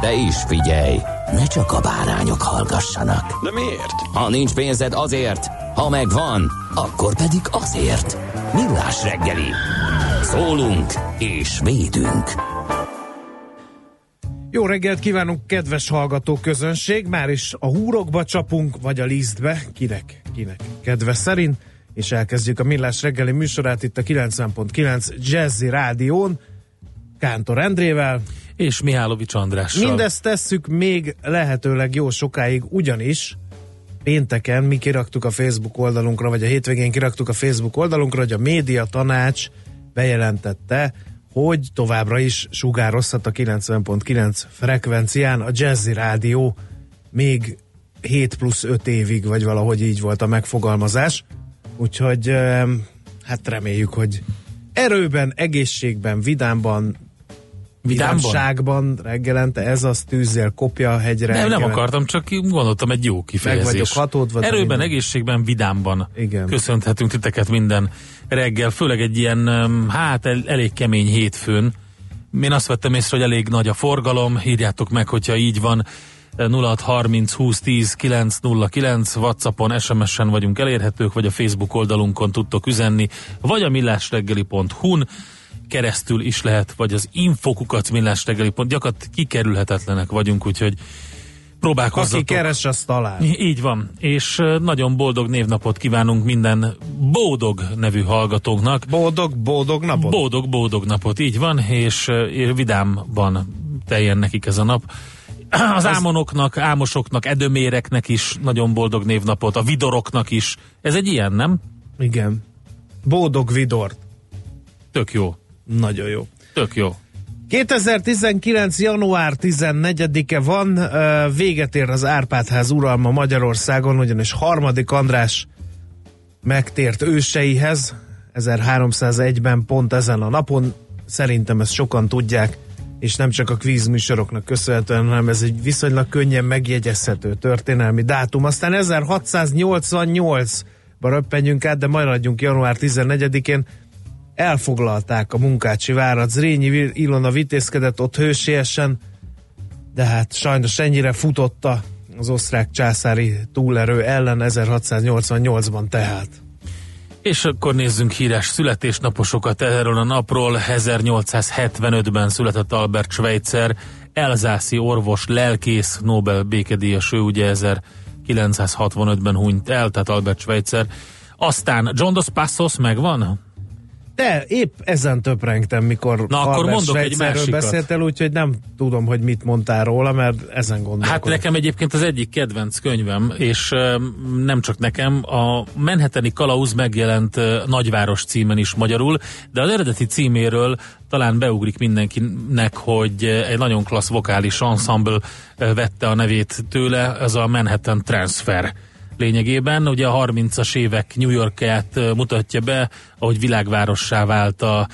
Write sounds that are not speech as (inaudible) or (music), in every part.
De is figyelj, ne csak a bárányok hallgassanak. De miért? Ha nincs pénzed azért, ha megvan, akkor pedig azért. Millás reggeli. Szólunk és védünk. Jó reggelt kívánunk, kedves hallgató közönség! Már is a húrokba csapunk, vagy a lisztbe, kinek, kinek kedve szerint, és elkezdjük a Millás reggeli műsorát itt a 90.9 Jazzy Rádión, Kántor Endrével. És Mihálovics Andrással. Mindezt tesszük még lehetőleg jó sokáig, ugyanis pénteken mi kiraktuk a Facebook oldalunkra, vagy a hétvégén kiraktuk a Facebook oldalunkra, hogy a média tanács bejelentette, hogy továbbra is sugározhat a 90.9 frekvencián a Jazzy Rádió még 7 plusz 5 évig, vagy valahogy így volt a megfogalmazás. Úgyhogy hát reméljük, hogy erőben, egészségben, Vidámban? Vidámságban reggelente ez az tűzzel kopja a hegyre. Nem, nem akartam, csak gondoltam egy jó kifejezés. Meg vagyok hatódva, Erőben, minden. egészségben, vidámban. Igen. Köszönhetünk titeket minden reggel, főleg egy ilyen, hát el, elég kemény hétfőn. Én azt vettem észre, hogy elég nagy a forgalom, írjátok meg, hogyha így van. 0630 20 10 909 Whatsappon, SMS-en vagyunk elérhetők, vagy a Facebook oldalunkon tudtok üzenni, vagy a millásreggeli.hu-n keresztül is lehet, vagy az infokukat millásreggeli. Gyakorlatilag kikerülhetetlenek vagyunk, úgyhogy próbálkozzatok. Aki keres, az talál. Így van, és nagyon boldog névnapot kívánunk minden Bódog nevű hallgatóknak. Boldog, boldog napot. Boldog, boldog napot, így van, és, és vidámban teljen nekik ez a nap. (clears throat) Az ámonoknak, ámosoknak, edöméreknek is nagyon boldog névnapot, a vidoroknak is. Ez egy ilyen, nem? Igen. Boldog Vidort. Tök jó, Nagyon jó. tök jó. 2019. január 14-e van, véget ér az Árpádház uralma Magyarországon, ugyanis harmadik András megtért őseihez 1301-ben pont ezen a napon. Szerintem ezt sokan tudják, és nem csak a kvíz műsoroknak köszönhetően, hanem ez egy viszonylag könnyen megjegyezhető történelmi dátum. Aztán 1688-ba röppenjünk át, de maradjunk január 14-én elfoglalták a munkácsi várat. Zrínyi Vi- Ilona vitézkedett ott hősiesen, de hát sajnos ennyire futotta az osztrák császári túlerő ellen 1688-ban tehát. És akkor nézzünk híres születésnaposokat erről a napról. 1875-ben született Albert Schweitzer, elzászi orvos, lelkész, Nobel békedíjas, ő ugye 1965-ben hunyt el, tehát Albert Schweitzer. Aztán John Dos Passos megvan? De épp ezen töprengtem, mikor Na, akkor mondok egy másikat. beszéltél, úgyhogy nem tudom, hogy mit mondtál róla, mert ezen gondolkodom. Hát nekem egyébként az egyik kedvenc könyvem, és nem csak nekem, a Manhattani Kalauz megjelent Nagyváros címen is magyarul, de az eredeti címéről talán beugrik mindenkinek, hogy egy nagyon klassz vokális ensemble vette a nevét tőle, ez a Manhattan Transfer lényegében. Ugye a 30-as évek New Yorkját mutatja be, ahogy világvárossá vált a,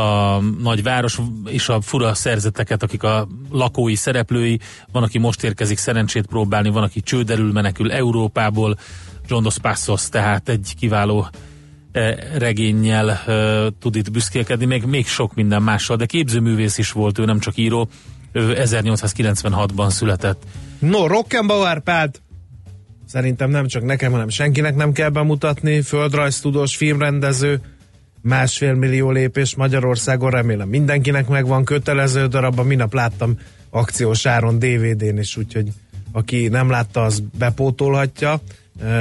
a nagyváros és a fura szerzeteket, akik a lakói szereplői, van, aki most érkezik szerencsét próbálni, van, aki csőderül, menekül Európából, John Dos Passos, tehát egy kiváló regénnyel eh, tud itt büszkélkedni, még, még sok minden mással, de képzőművész is volt, ő nem csak író, ő 1896-ban született. No, Rockenbauer Árpád, szerintem nem csak nekem, hanem senkinek nem kell bemutatni, földrajztudós, filmrendező, másfél millió lépés Magyarországon, remélem mindenkinek megvan kötelező darab, minap láttam akciós áron DVD-n is, úgyhogy aki nem látta, az bepótolhatja.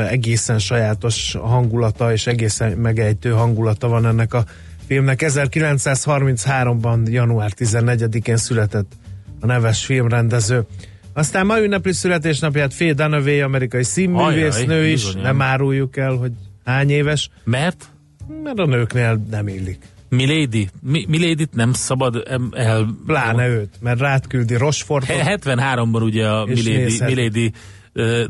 Egészen sajátos hangulata és egészen megejtő hangulata van ennek a filmnek. 1933-ban, január 14-én született a neves filmrendező. Aztán ma ünnepli születésnapját Faye Dunaway, amerikai színművésznő is. Bizonyán. Nem áruljuk el, hogy hány éves. Mert? Mert a nőknél nem illik. Milady, Mi, Milady-t nem szabad el... Pláne őt, mert rád küldi Rochefortot. 73-ban ugye a Milady, Milady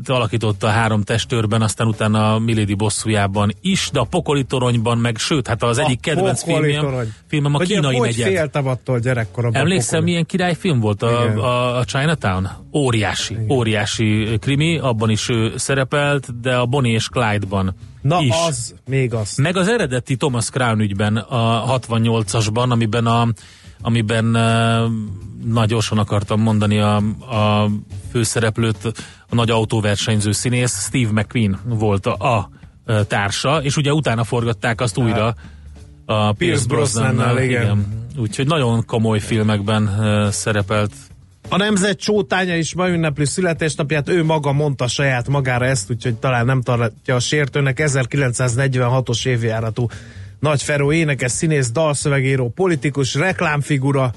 alakította a három testőrben, aztán utána a Milady bosszújában is, de a Pokoli toronyban meg, sőt, hát az a egyik kedvenc filmem, filmem a kínai hogy negyed. féltem attól gyerekkoromban. Emlékszem, milyen királyfilm volt a, a, a Chinatown? Óriási, Igen. óriási krimi, abban is ő szerepelt, de a Bonnie és Clyde-ban Na is. az, még az. Meg az eredeti Thomas Crown ügyben, a 68-asban, amiben a amiben uh, nagy gyorsan akartam mondani a, a főszereplőt, a nagy autóversenyző színész, Steve McQueen volt a, a társa, és ugye utána forgatták azt újra a Pierce Brosnannal, igen. igen. Úgyhogy nagyon komoly filmekben uh, szerepelt. A nemzet csótánya is ma ünnepli születésnapját, ő maga mondta saját magára ezt, úgyhogy talán nem tartja a sértőnek. 1946-os évjáratú nagy Feró énekes, színész, dalszövegíró, politikus, reklámfigura,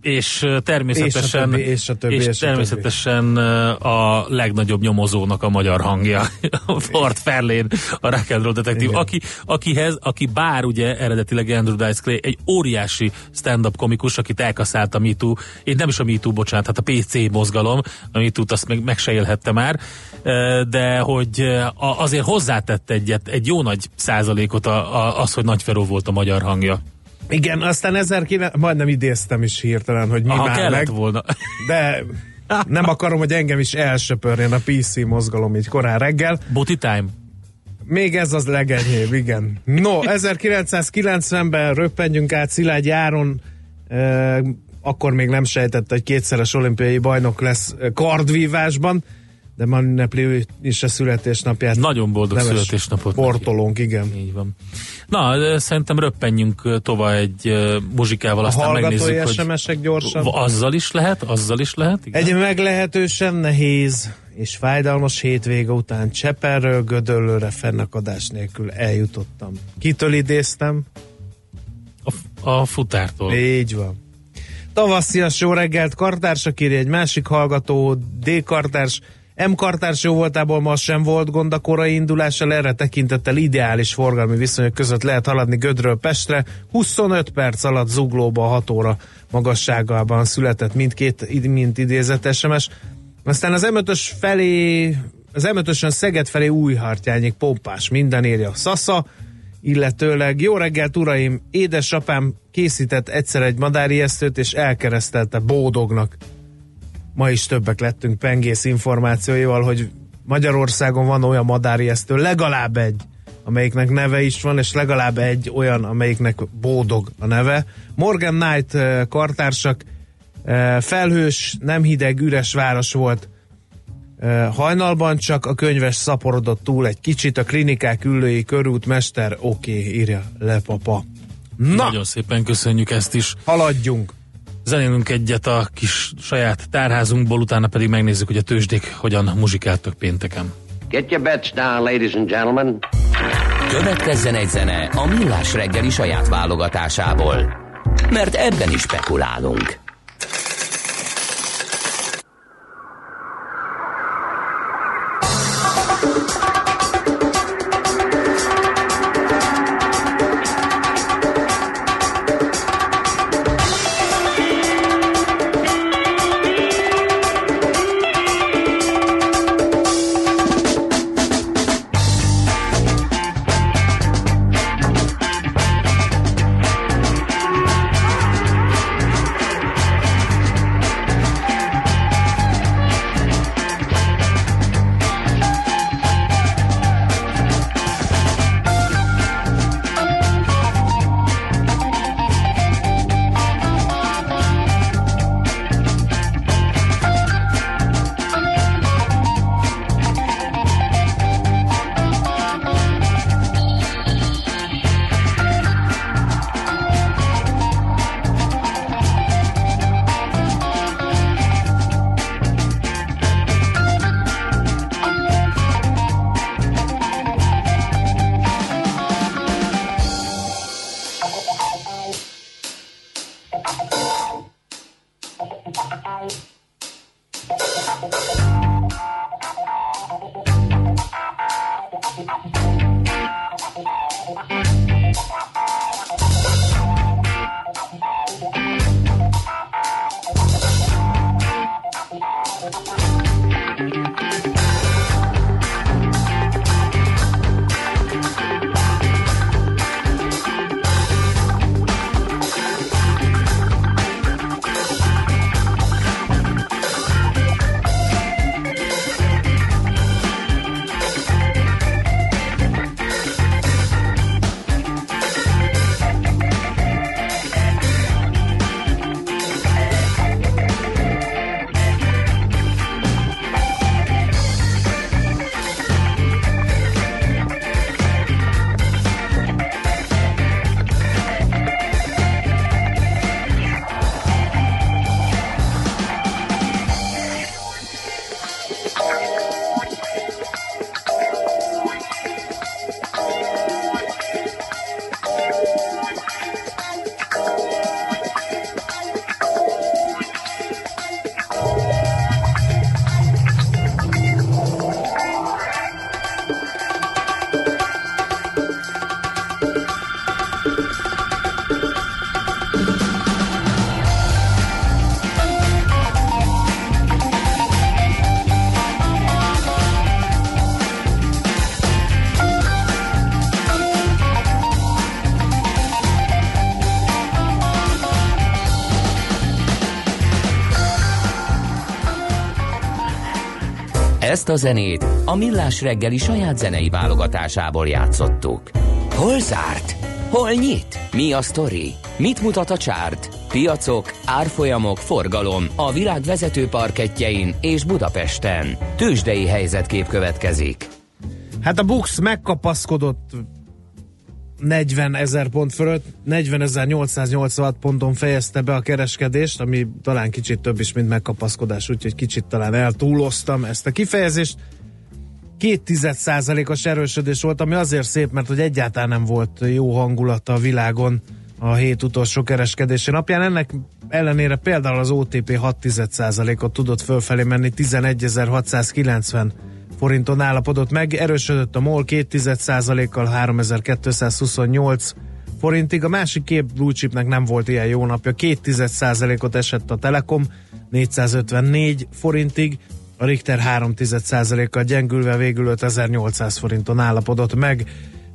és természetesen, és, a többi, és, a többi, és, és természetesen a, a legnagyobb nyomozónak a magyar hangja, (laughs) a Ford Fairlane, a Rock detektív, aki, akihez, aki bár ugye eredetileg Andrew Dice Clay, egy óriási stand-up komikus, akit elkaszált a MeToo, én nem is a MeToo, bocsánat, hát a PC mozgalom, a MeToo-t azt meg, meg se élhette már, de hogy azért hozzátett egyet, egy jó nagy százalékot a, a, az, hogy Nagy Feró volt a magyar hangja. Igen, aztán 1900, majdnem idéztem is hirtelen, hogy mi Aha, már meg. volna. De nem akarom, hogy engem is elsöpörjön a PC mozgalom így korán reggel. Booty time. Még ez az legenyébb, igen. No, 1990-ben röppenjünk át Szilágy Áron, eh, akkor még nem sejtette, hogy kétszeres olimpiai bajnok lesz kardvívásban de ma ünnepli is a születésnapját. Nagyon boldog születésnapot. Portolónk, igen. Így van. Na, szerintem röppenjünk tovább egy muzsikával, aztán a megnézzük, hogy... Gyorsan. Azzal is lehet, azzal is lehet. Igen? Egy meglehetősen nehéz és fájdalmas hétvége után Cseperről Gödöllőre fennakadás nélkül eljutottam. Kitől idéztem? A, a futártól. Így van. Tavaszias jó reggelt, kartársak írja egy másik hallgató, D. kartárs, M kartárs jó voltából ma sem volt gond a korai indulással, erre tekintettel ideális forgalmi viszonyok között lehet haladni Gödről Pestre. 25 perc alatt zuglóba 6 óra magasságában született mindkét, mint idézett SMS. Aztán az M5-ös felé, az M5-ösön Szeged felé Újhartyányig pompás, minden írja Szasza, illetőleg jó reggelt uraim, édesapám készített egyszer egy madárijesztőt és elkeresztelte bódognak ma is többek lettünk pengész információival, hogy Magyarországon van olyan madárjesztő, legalább egy, amelyiknek neve is van, és legalább egy olyan, amelyiknek bódog a neve. Morgan Knight eh, kartársak, eh, felhős, nem hideg, üres város volt, eh, hajnalban csak a könyves szaporodott túl egy kicsit, a klinikák ülői körút mester, oké, okay, írja le papa. Na! Nagyon szépen köszönjük ezt is. Haladjunk! Zenélünk egyet a kis saját tárházunkból, utána pedig megnézzük, hogy a tőzsdék hogyan muzsikáltak pénteken. Get your bets down, ladies and gentlemen. Következzen egy zene a Millás reggeli saját válogatásából, mert ebben is spekulálunk. A zenét a Millás reggeli saját zenei válogatásából játszottuk. Hol zárt? Hol nyit? Mi a sztori? Mit mutat a csárt? Piacok, árfolyamok, forgalom a világ vezető parketjein és Budapesten. Tősdei helyzetkép következik. Hát a Bux megkapaszkodott 40 ezer pont fölött, 40.886 ponton fejezte be a kereskedést, ami talán kicsit több is, mint megkapaszkodás, úgyhogy kicsit talán eltúloztam ezt a kifejezést. Két tized százalékos erősödés volt, ami azért szép, mert hogy egyáltalán nem volt jó hangulata a világon a hét utolsó kereskedési napján. Ennek ellenére például az OTP 6% ot tudott fölfelé menni 11.690 forinton állapodott meg, erősödött a MOL 2,1%-kal 3228 forintig. A másik két blue nem volt ilyen jó napja, 2,1%-ot esett a Telekom 454 forintig, a Richter 3,1%-kal gyengülve végül 5800 forinton állapodott meg.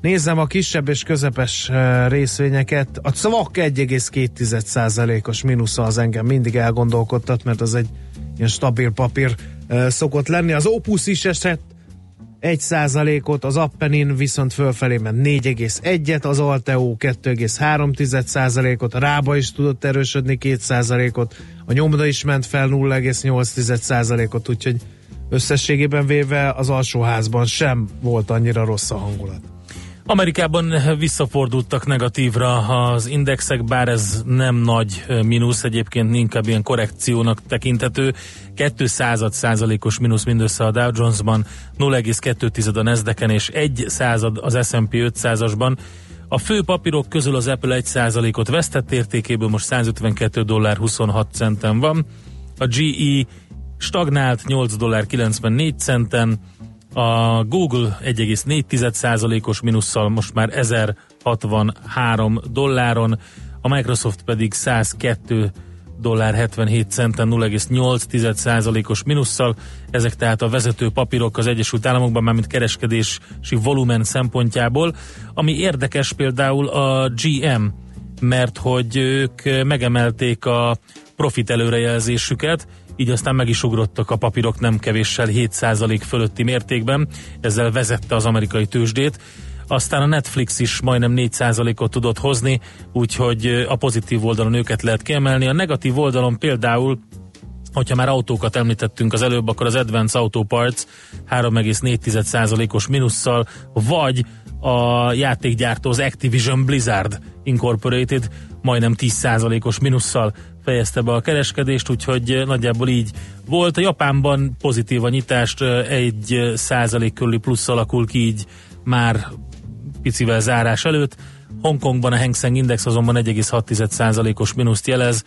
Nézzem a kisebb és közepes eh, részvényeket. A CVAK 1,2%-os mínusza az engem mindig elgondolkodtat, mert az egy ilyen stabil papír szokott lenni. Az Opus is esett 1 ot az Appenin viszont fölfelé ment 4,1-et, az Alteo 2,3 ot a Rába is tudott erősödni 2 ot a Nyomda is ment fel 0,8 ot úgyhogy összességében véve az alsóházban sem volt annyira rossz a hangulat. Amerikában visszafordultak negatívra az indexek, bár ez nem nagy mínusz, egyébként inkább ilyen korrekciónak tekintető. 2 század százalékos mínusz mindössze a Dow Jonesban, 0,2 a Nasdaqen és 1 század az S&P 500-asban. A fő papírok közül az Apple 1 százalékot vesztett értékéből most 152 dollár 26 centen van. A GE stagnált 8 dollár 94 centen, a Google 1,4%-os minusszal most már 1063 dolláron, a Microsoft pedig 102 dollár 77 centen 0,8%-os minusszal. Ezek tehát a vezető papírok az Egyesült Államokban, mármint kereskedési volumen szempontjából. Ami érdekes például a GM, mert hogy ők megemelték a profit előrejelzésüket, így aztán meg is ugrottak a papírok nem kevéssel 7% fölötti mértékben, ezzel vezette az amerikai tőzsdét. Aztán a Netflix is majdnem 4%-ot tudott hozni, úgyhogy a pozitív oldalon őket lehet kiemelni. A negatív oldalon például Hogyha már autókat említettünk az előbb, akkor az Advance Auto Parts 3,4%-os minusszal, vagy a játékgyártó az Activision Blizzard Incorporated majdnem 10%-os minusszal fejezte be a kereskedést, úgyhogy nagyjából így volt. A Japánban pozitív a nyitást, egy százalék körüli plusz alakul ki így már picivel zárás előtt. Hongkongban a Hang Seng Index azonban 1,6%-os mínuszt jelez,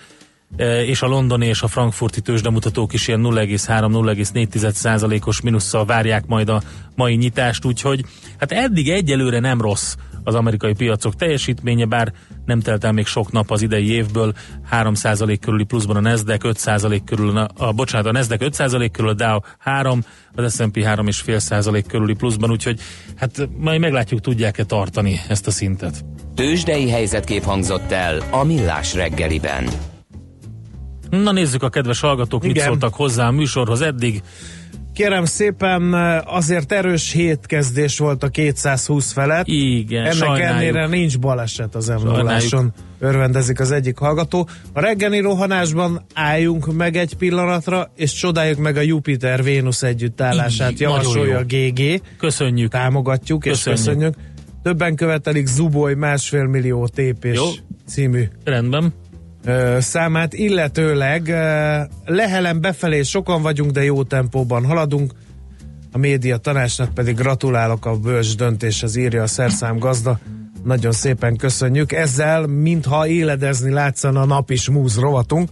és a londoni és a frankfurti tőzsdemutatók is ilyen 0,3-0,4%-os minusszal várják majd a mai nyitást, úgyhogy hát eddig egyelőre nem rossz az amerikai piacok teljesítménye, bár nem telt el még sok nap az idei évből, 3% körüli pluszban a Nasdaq, 5% körül, a, a bocsánat, a Nasdaq 5% körül, a Dow 3, az S&P 3,5% körüli pluszban, úgyhogy hát majd meglátjuk, tudják-e tartani ezt a szintet. Tőzsdei helyzetkép hangzott el a Millás reggeliben. Na nézzük a kedves hallgatók, mit Igen. szóltak hozzá a műsorhoz eddig. Kérem szépen, azért erős hétkezdés volt a 220 felett. Igen, Ennek sajnáljuk. ellenére nincs baleset az Sajnáljuk. örvendezik az egyik hallgató. A reggeli rohanásban álljunk meg egy pillanatra, és csodáljuk meg a Jupiter-Vénusz együttállását, Így, javasolja a GG. Köszönjük. Támogatjuk és Köszönjük. köszönjük. Többen követelik Zuboly másfél millió tépés Jó. című Rendben. Számát, illetőleg lehelen befelé sokan vagyunk, de jó tempóban haladunk. A média tanácsnak pedig gratulálok a bölcs döntéshez, írja a szerszám gazda. Nagyon szépen köszönjük. Ezzel, mintha éledezni látszana a nap is múz rovatunk,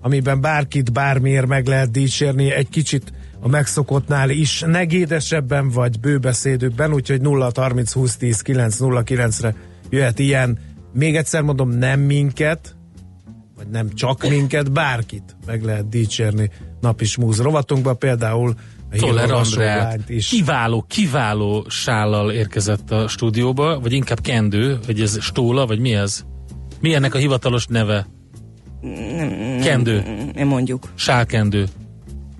amiben bárkit bármiért meg lehet dicsérni, egy kicsit a megszokottnál is negédesebben vagy bőbeszédükben, úgyhogy 0 30 20 10 9 0 9-re jöhet ilyen. Még egyszer mondom, nem minket, vagy nem csak minket, bárkit meg lehet dicsérni nap is múz rovatunkba, például Andrát lányt is. kiváló, kiváló sállal érkezett a stúdióba, vagy inkább kendő, vagy ez stóla, vagy mi ez? Mi ennek a hivatalos neve? Kendő, Nem mondjuk. sálkendő.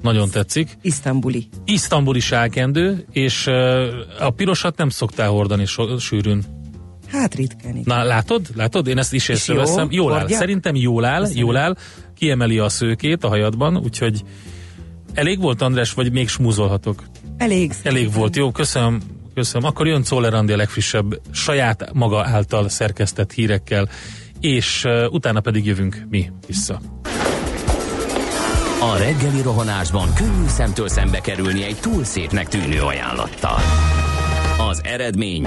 Nagyon tetszik. Isztambuli. Isztambuli sálkendő, és a pirosat nem szoktál hordani so- sűrűn. Hát ritkán. igen. Na látod? Látod? Én ezt is És észreveszem. jó? Jól áll. Szerintem jól áll, Köszönöm. jól áll. Kiemeli a szőkét a hajadban, úgyhogy elég volt, András, vagy még smúzolhatok? Elég. Elég volt, jó, köszönöm. Köszönöm. Akkor jön Czoller Andi a legfrissebb saját maga által szerkesztett hírekkel, és uh, utána pedig jövünk mi vissza. A reggeli rohanásban könnyű szemtől szembe kerülni egy túl szépnek tűnő ajánlattal. Az eredmény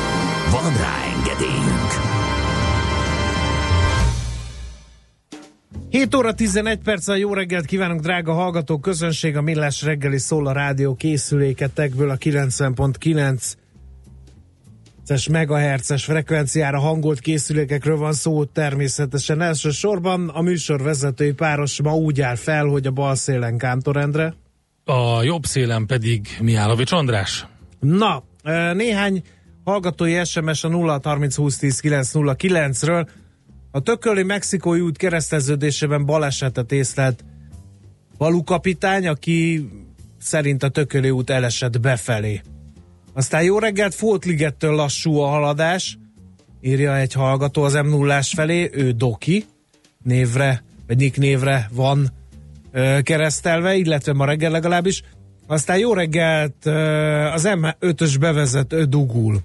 Van rá engedélyünk! 7 óra 11 perccel jó reggelt kívánunk, drága hallgató közönség, a Millás reggeli szól a rádió készüléketekből a 90.9 es megahertzes frekvenciára hangolt készülékekről van szó természetesen. Elsősorban a műsor vezetői páros ma úgy áll fel, hogy a bal szélen Kántor Endre. A jobb szélen pedig Mihálovics András. Na, ö, néhány hallgatói SMS a 0 30 20 10 909 ről A tököli mexikói út kereszteződésében balesetet észlelt valukapitány, aki szerint a tököli út elesett befelé. Aztán jó reggelt, Fótligettől lassú a haladás, írja egy hallgató az m 0 felé, ő Doki névre, vagy Nick névre van ö, keresztelve, illetve ma reggel legalábbis. Aztán jó reggelt, az M5-ös bevezető dugul,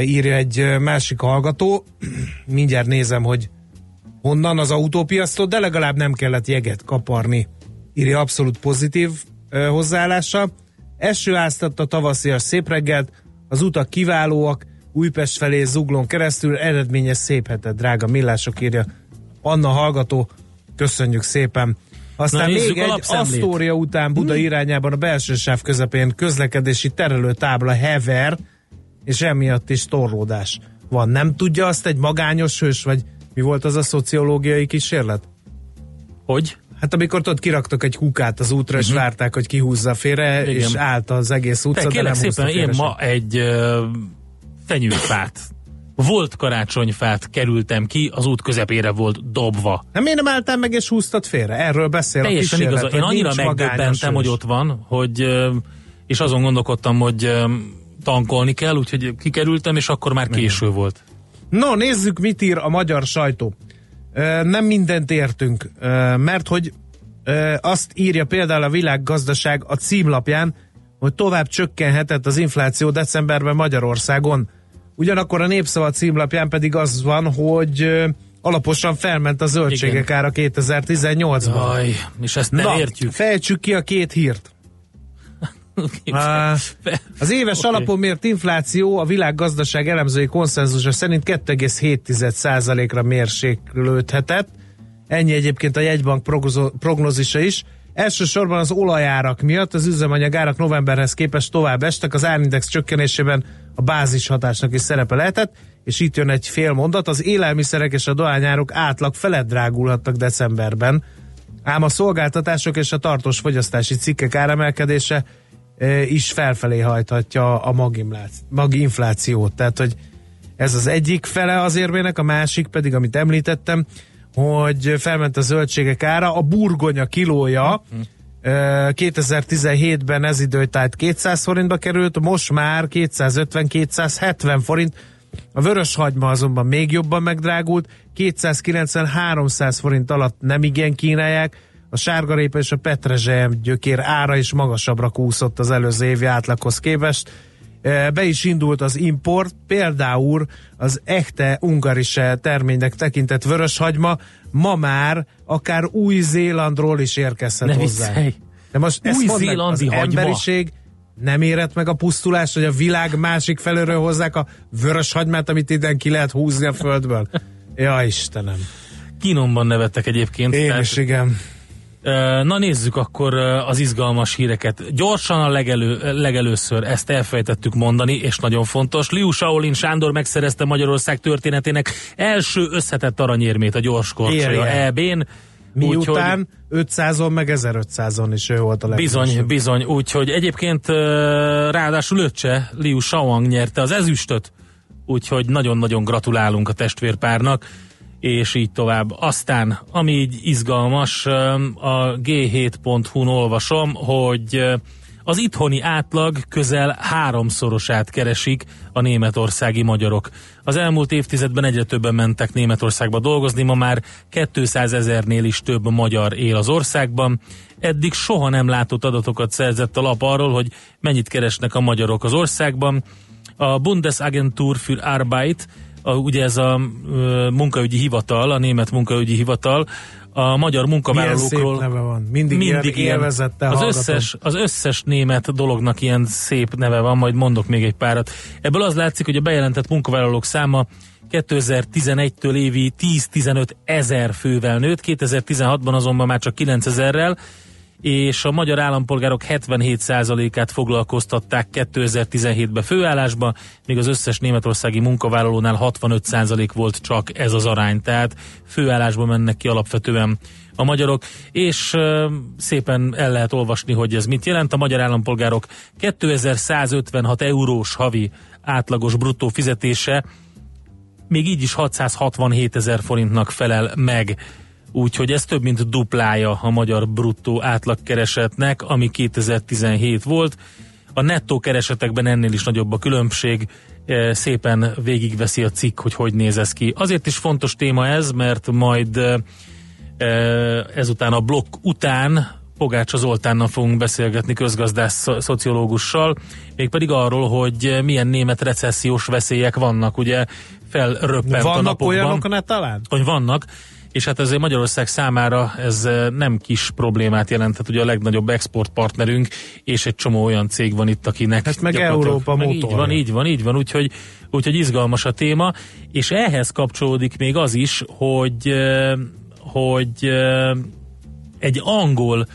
írja egy másik hallgató. (clears throat) Mindjárt nézem, hogy honnan az autópiasztól, de legalább nem kellett jeget kaparni. Írja abszolút pozitív hozzáállása. Eső áztatta tavaszias szép reggelt, az utak kiválóak, Újpest felé zuglón keresztül, eredményes szép hetet, drága millások írja. Anna hallgató, köszönjük szépen. Aztán Na, még egy. Asztória után Buda irányában a belső sáv közepén közlekedési terelő tábla hever, és emiatt is torlódás van. Nem tudja azt egy magányos hős, vagy mi volt az a szociológiai kísérlet? Hogy? Hát amikor ott kiraktak egy kukát az útra, és várták, hogy kihúzza félre, Igen. és állt az egész utca, Te de nem szépen, én ma egy uh, fenyőfát, volt karácsonyfát kerültem ki, az út közepére volt dobva. Nem, miért nem álltál meg és húztad félre? Erről beszél Teljesen a kísérlet, igaz. Én hogy annyira megdöbbentem, hogy ott van, hogy és azon gondolkodtam, hogy tankolni kell, úgyhogy kikerültem, és akkor már késő volt. No, nézzük, mit ír a magyar sajtó. Nem mindent értünk, mert hogy azt írja például a világgazdaság a címlapján, hogy tovább csökkenhetett az infláció decemberben Magyarországon. Ugyanakkor a Népszava címlapján pedig az van, hogy alaposan felment a zöldségek Igen. ára 2018-ban. Jaj, és ezt nem Na, értjük. fejtsük ki a két hírt. (laughs) Az éves okay. alapon mért infláció a világgazdaság elemzői konszenzusa szerint 2,7%-ra mérséklődhetett. Ennyi egyébként a jegybank prognózisa is. Elsősorban az olajárak miatt az üzemanyagárak novemberhez képest tovább estek, az árindex csökkenésében a bázis hatásnak is szerepe lehetett, és itt jön egy fél mondat, az élelmiszerek és a dohányárok átlag felett drágulhattak decemberben, ám a szolgáltatások és a tartós fogyasztási cikkek áremelkedése e, is felfelé hajthatja a maginflációt. Tehát, hogy ez az egyik fele az érvének, a másik pedig, amit említettem, hogy felment a zöldségek ára, a burgonya kilója e, 2017-ben ez időtájt 200 forintba került, most már 250-270 forint, a vörös hagyma azonban még jobban megdrágult, 290-300 forint alatt nem igen kínálják, a sárgarépa és a petrezselyem gyökér ára is magasabbra kúszott az előző évi átlaghoz képest. E, Be is indult az import, például az echte ungarise terménynek tekintett vöröshagyma ma már akár Új-Zélandról is érkezhet Ne hozzá. viccelj. De most Új-zélandi hagyma. emberiség nem érett meg a pusztulás, hogy a világ másik felőről hozzák a vörös hagymát, amit iden ki lehet húzni a földből. Ja, Istenem. Kínomban nevettek egyébként. Én tehát- is, igen. Na nézzük akkor az izgalmas híreket. Gyorsan a legelő, legelőször ezt elfelejtettük mondani, és nagyon fontos. Liu Shaolin Sándor megszerezte Magyarország történetének első összetett aranyérmét a gyorskorcsolya. EB-n. Miután 500-on meg 1500-on is ő volt a legelső. Bizony, bizony. Úgyhogy egyébként ráadásul öccse Liu Shaoang nyerte az ezüstöt, úgyhogy nagyon-nagyon gratulálunk a testvérpárnak, és így tovább. Aztán, ami így izgalmas, a g7.hu-n olvasom, hogy az itthoni átlag közel háromszorosát keresik a németországi magyarok. Az elmúlt évtizedben egyre többen mentek Németországba dolgozni, ma már 200 ezernél is több magyar él az országban. Eddig soha nem látott adatokat szerzett a lap arról, hogy mennyit keresnek a magyarok az országban. A Bundesagentur für Arbeit, a, ugye ez a ö, munkaügyi hivatal, a német munkaügyi hivatal, a magyar Milyen szép munkavállalókról neve van. Mindig, mindig ilyen élvezettel az hallgatom. összes, az összes német dolognak ilyen szép neve van, majd mondok még egy párat. Ebből az látszik, hogy a bejelentett munkavállalók száma 2011-től évi 10-15 ezer fővel nőtt, 2016-ban azonban már csak 9 ezerrel, és a magyar állampolgárok 77%-át foglalkoztatták 2017-ben főállásba, míg az összes németországi munkavállalónál 65% volt csak ez az arány, tehát főállásba mennek ki alapvetően a magyarok, és ö, szépen el lehet olvasni, hogy ez mit jelent. A magyar állampolgárok 2156 eurós havi átlagos bruttó fizetése még így is 667 ezer forintnak felel meg. Úgyhogy ez több mint duplája a magyar bruttó átlagkeresetnek, ami 2017 volt. A nettó keresetekben ennél is nagyobb a különbség, E, szépen végigveszi a cikk, hogy hogy néz ez ki. Azért is fontos téma ez, mert majd e, e, ezután a blokk után Pogácsa Zoltánnal fogunk beszélgetni közgazdász szo- szociológussal, mégpedig arról, hogy milyen német recessziós veszélyek vannak, ugye felröppent a Vannak napokban olyanok, ne talán? hogy vannak, és hát ezért Magyarország számára ez eh, nem kis problémát jelenthet, ugye a legnagyobb exportpartnerünk, és egy csomó olyan cég van itt, akinek Hát meg Európa meg Így motorja. van, így van, így van, úgyhogy, úgyhogy izgalmas a téma, és ehhez kapcsolódik még az is, hogy, eh, hogy eh, egy angol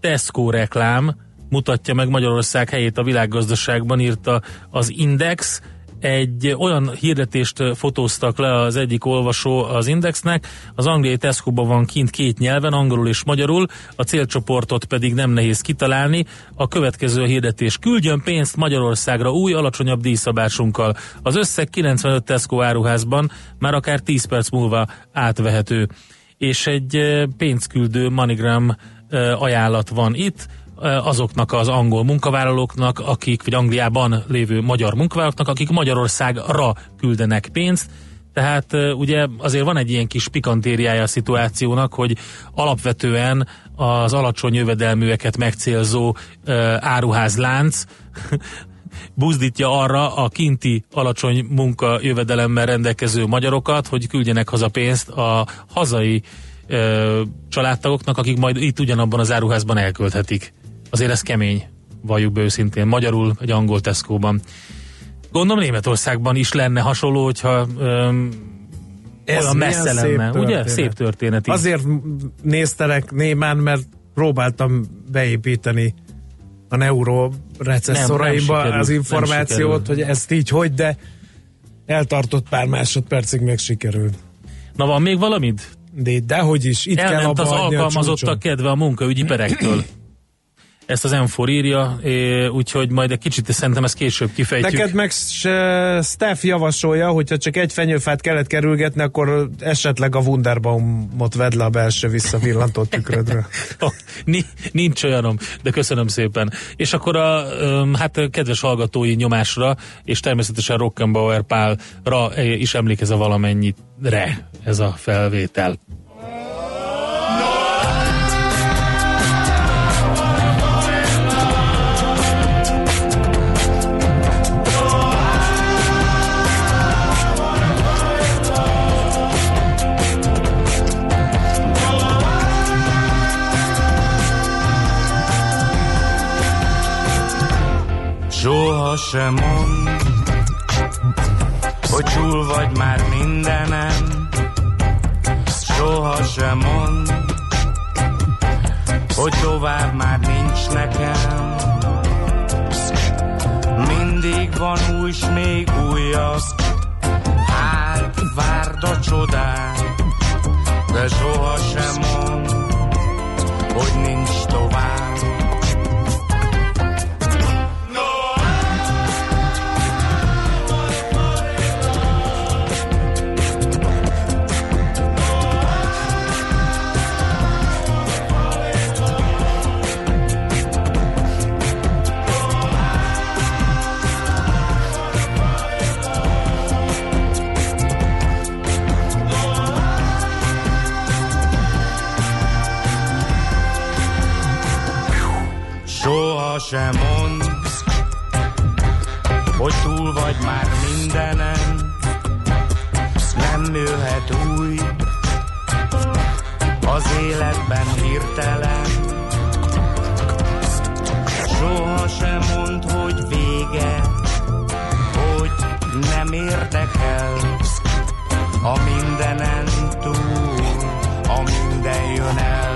Tesco reklám mutatja meg Magyarország helyét a világgazdaságban, írta az Index, egy olyan hirdetést fotóztak le az egyik olvasó az Indexnek, az angliai Tesco-ban van kint két nyelven, angolul és magyarul, a célcsoportot pedig nem nehéz kitalálni. A következő hirdetés küldjön pénzt Magyarországra új, alacsonyabb díjszabásunkkal. Az összeg 95 Tesco áruházban már akár 10 perc múlva átvehető. És egy pénzküldő MoneyGram ö, ajánlat van itt, azoknak az angol munkavállalóknak, akik, vagy Angliában lévő magyar munkavállalóknak, akik Magyarországra küldenek pénzt, Tehát ugye azért van egy ilyen kis pikantériája a szituációnak, hogy alapvetően az alacsony jövedelműeket megcélzó áruházlánc (laughs) buzdítja arra a kinti alacsony munka jövedelemmel rendelkező magyarokat, hogy küldjenek haza pénzt a hazai ö, családtagoknak, akik majd itt ugyanabban az áruházban elkölthetik. Azért ez kemény, valljuk be őszintén. Magyarul egy angol Tesco-ban. Gondolom Németországban is lenne hasonló, hogyha öm, Ez olyan messze lenne. szép Ugye? történet. Szép történet. így. Azért néztelek némán, mert próbáltam beépíteni a neuro recesszoraimba Nem, nem az információt, hogy ezt így hogy, de eltartott pár másodpercig meg sikerült. Na van még valamid? De dehogy is, itt kell Elment abba az alkalmazottak kedve a munkaügyi perektől. Ezt az M4 írja, úgyhogy majd egy kicsit szerintem ezt később kifejtjük. Neked meg Steph javasolja, hogyha csak egy fenyőfát kellett kerülgetni, akkor esetleg a Wunderbaumot vedd le a belső visszavillantó tükrödről. (laughs) Ni- Nincs olyanom, de köszönöm szépen. És akkor a hát kedves hallgatói nyomásra, és természetesen Rockenbauer Pálra is emlékez a valamennyire ez a felvétel. Sem mond, hogy túl vagy már mindenem. Soha sem mond, hogy tovább már nincs nekem. Mindig van új, s még újabb, hát várd a csodát, de soha sem mond, hogy nincs tovább. Sem mond, hogy túl vagy már mindenen, nem jöhet új az életben hirtelen. Soha sem mond, hogy vége, hogy nem érdekel a mindenen túl, a minden jön el.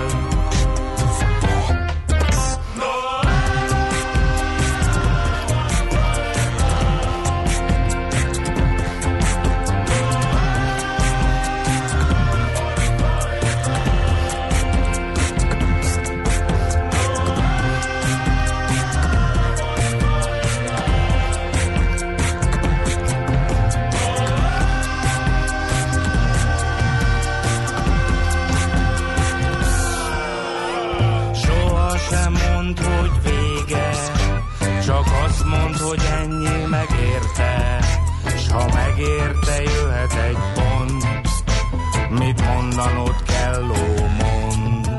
Mondanod kell, ó, mond.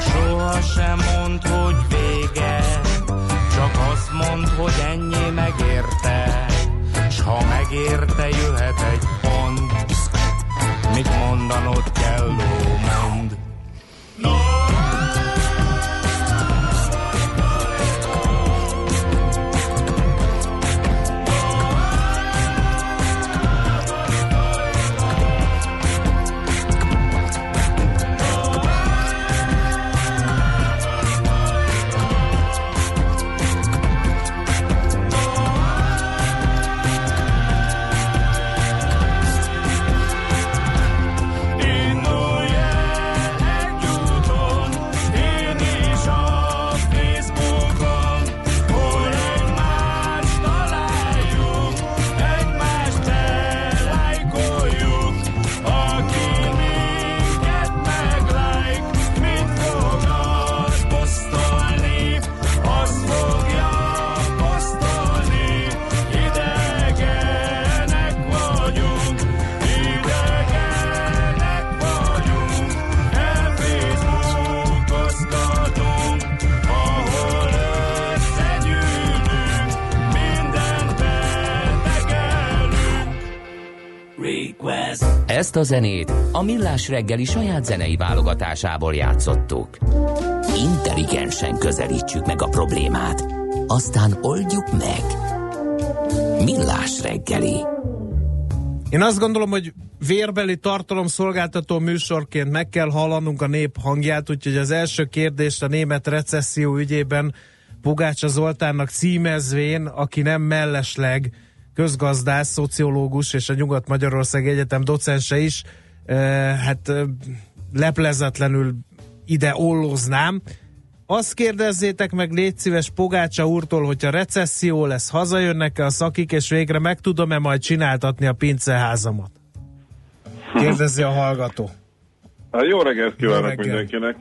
Soha sem mond, hogy vége, csak azt mond, hogy ennyi megérte, s ha megérte, jöhet egy pont, mit mondanod kell, ó, a zenét a Millás reggeli saját zenei válogatásából játszottuk. Intelligensen közelítsük meg a problémát, aztán oldjuk meg. Millás reggeli. Én azt gondolom, hogy vérbeli tartalomszolgáltató műsorként meg kell hallanunk a nép hangját, úgyhogy az első kérdést a német recesszió ügyében Pogácsa Zoltánnak címezvén, aki nem mellesleg közgazdász, szociológus és a Nyugat-Magyarország Egyetem docense is, hát leplezetlenül ide ollóznám. Azt kérdezzétek meg, légy szíves Pogácsa úrtól, hogyha recesszió lesz, hazajönnek-e a szakik, és végre meg tudom-e majd csináltatni a pinceházamat? Kérdezi a hallgató. Hát jó reggelt kívánok Jó reggelt. mindenkinek.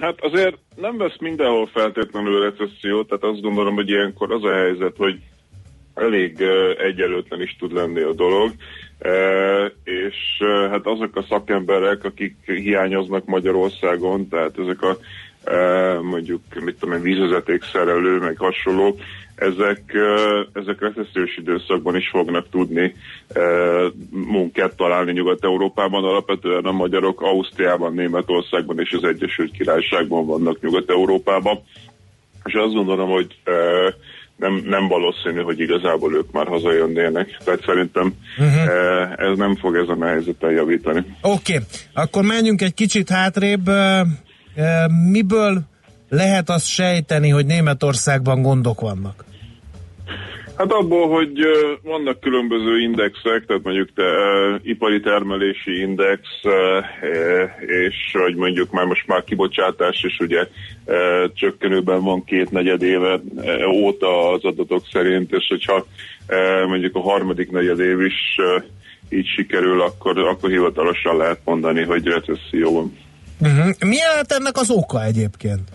Hát azért nem vesz mindenhol feltétlenül recesszió, tehát azt gondolom, hogy ilyenkor az a helyzet, hogy elég egyelőtlen is tud lenni a dolog, és hát azok a szakemberek, akik hiányoznak Magyarországon, tehát ezek a mondjuk, mit tudom én, vízvezetékszerelő, meg hasonlók, ezek, ezek recessziós időszakban is fognak tudni munkát találni Nyugat-Európában. Alapvetően a magyarok Ausztriában, Németországban és az Egyesült Királyságban vannak Nyugat-Európában. És azt gondolom, hogy nem, nem valószínű, hogy igazából ők már hazajönnének. Tehát szerintem uh-huh. ez nem fog ezen a helyzeten javítani. Oké, okay. akkor menjünk egy kicsit hátrébb. Ö, ö, Miből lehet azt sejteni, hogy Németországban gondok vannak? Hát abból, hogy vannak különböző indexek, tehát mondjuk te, ipari termelési index, és hogy mondjuk már most már kibocsátás is ugye csökkenőben van két negyed éve óta az adatok szerint, és hogyha mondjuk a harmadik negyed év is így sikerül, akkor, akkor hivatalosan lehet mondani, hogy recesszió van. Uh-huh. Mi lehet ennek az oka egyébként?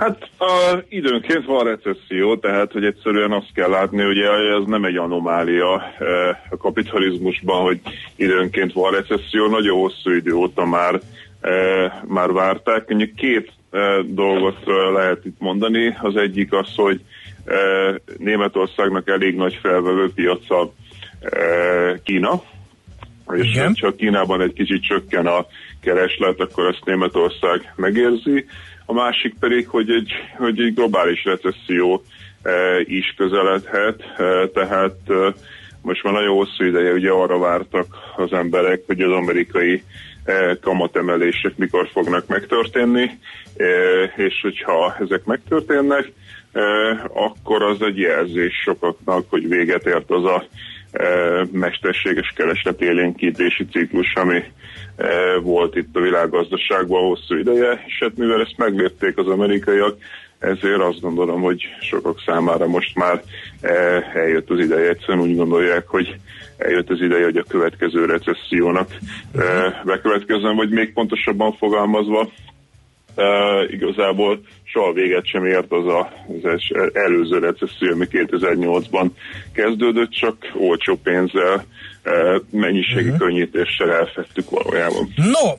Hát a, időnként van recesszió, tehát hogy egyszerűen azt kell látni, hogy ez nem egy anomália e, a kapitalizmusban, hogy időnként van recesszió, nagyon hosszú idő óta már, e, már várták. Mondjuk két e, dolgot lehet itt mondani. Az egyik az, hogy Németországnak elég nagy felvevő piaca Kína, és Igen. csak Kínában egy kicsit csökken a kereslet, akkor ezt Németország megérzi. A másik pedig, hogy egy, hogy egy globális recesszió e, is közeledhet, e, tehát e, most már nagyon hosszú ideje ugye arra vártak az emberek, hogy az amerikai kamatemelések mikor fognak megtörténni, és hogyha ezek megtörténnek, akkor az egy jelzés sokaknak, hogy véget ért az a mesterséges kereslet élénkítési ciklus, ami volt itt a világgazdaságban hosszú ideje, és hát mivel ezt meglépték az amerikaiak, ezért azt gondolom, hogy sokak számára most már e, eljött az ideje, egyszerűen úgy gondolják, hogy eljött az ideje, hogy a következő recessziónak e, bekövetkezzen, vagy még pontosabban fogalmazva, igazából soha véget sem ért az az előző recesszió, ami 2008-ban kezdődött, csak olcsó pénzzel, mennyiségi uh-huh. könnyítéssel elfettük valójában. No,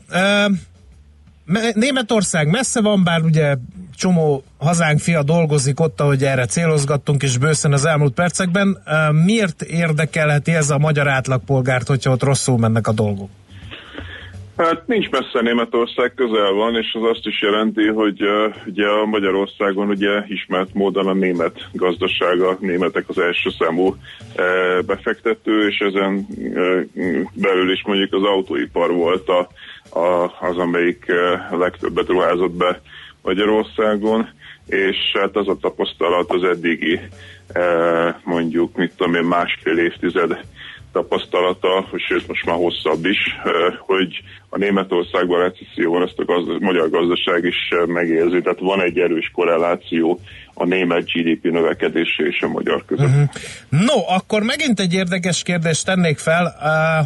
me- Németország messze van, bár ugye csomó hazánk fia dolgozik ott, ahogy erre célozgattunk is bőszen az elmúlt percekben. Ö, miért érdekelheti ez a magyar átlagpolgárt, hogyha ott rosszul mennek a dolgok? Hát nincs messze Németország, közel van, és az azt is jelenti, hogy uh, ugye a Magyarországon ugye ismert módon a német gazdasága, németek az első számú uh, befektető, és ezen uh, belül is mondjuk az autóipar volt a, a, az, amelyik uh, legtöbbet ruházott be Magyarországon, és hát az a tapasztalat az eddigi uh, mondjuk, mit tudom én, másfél évtized tapasztalata, sőt most már hosszabb is, hogy a Németországban recesszió van, ezt a gazda, magyar gazdaság is megérzi, tehát van egy erős korreláció a német GDP növekedése és a magyar között. Uh-huh. No, akkor megint egy érdekes kérdést tennék fel,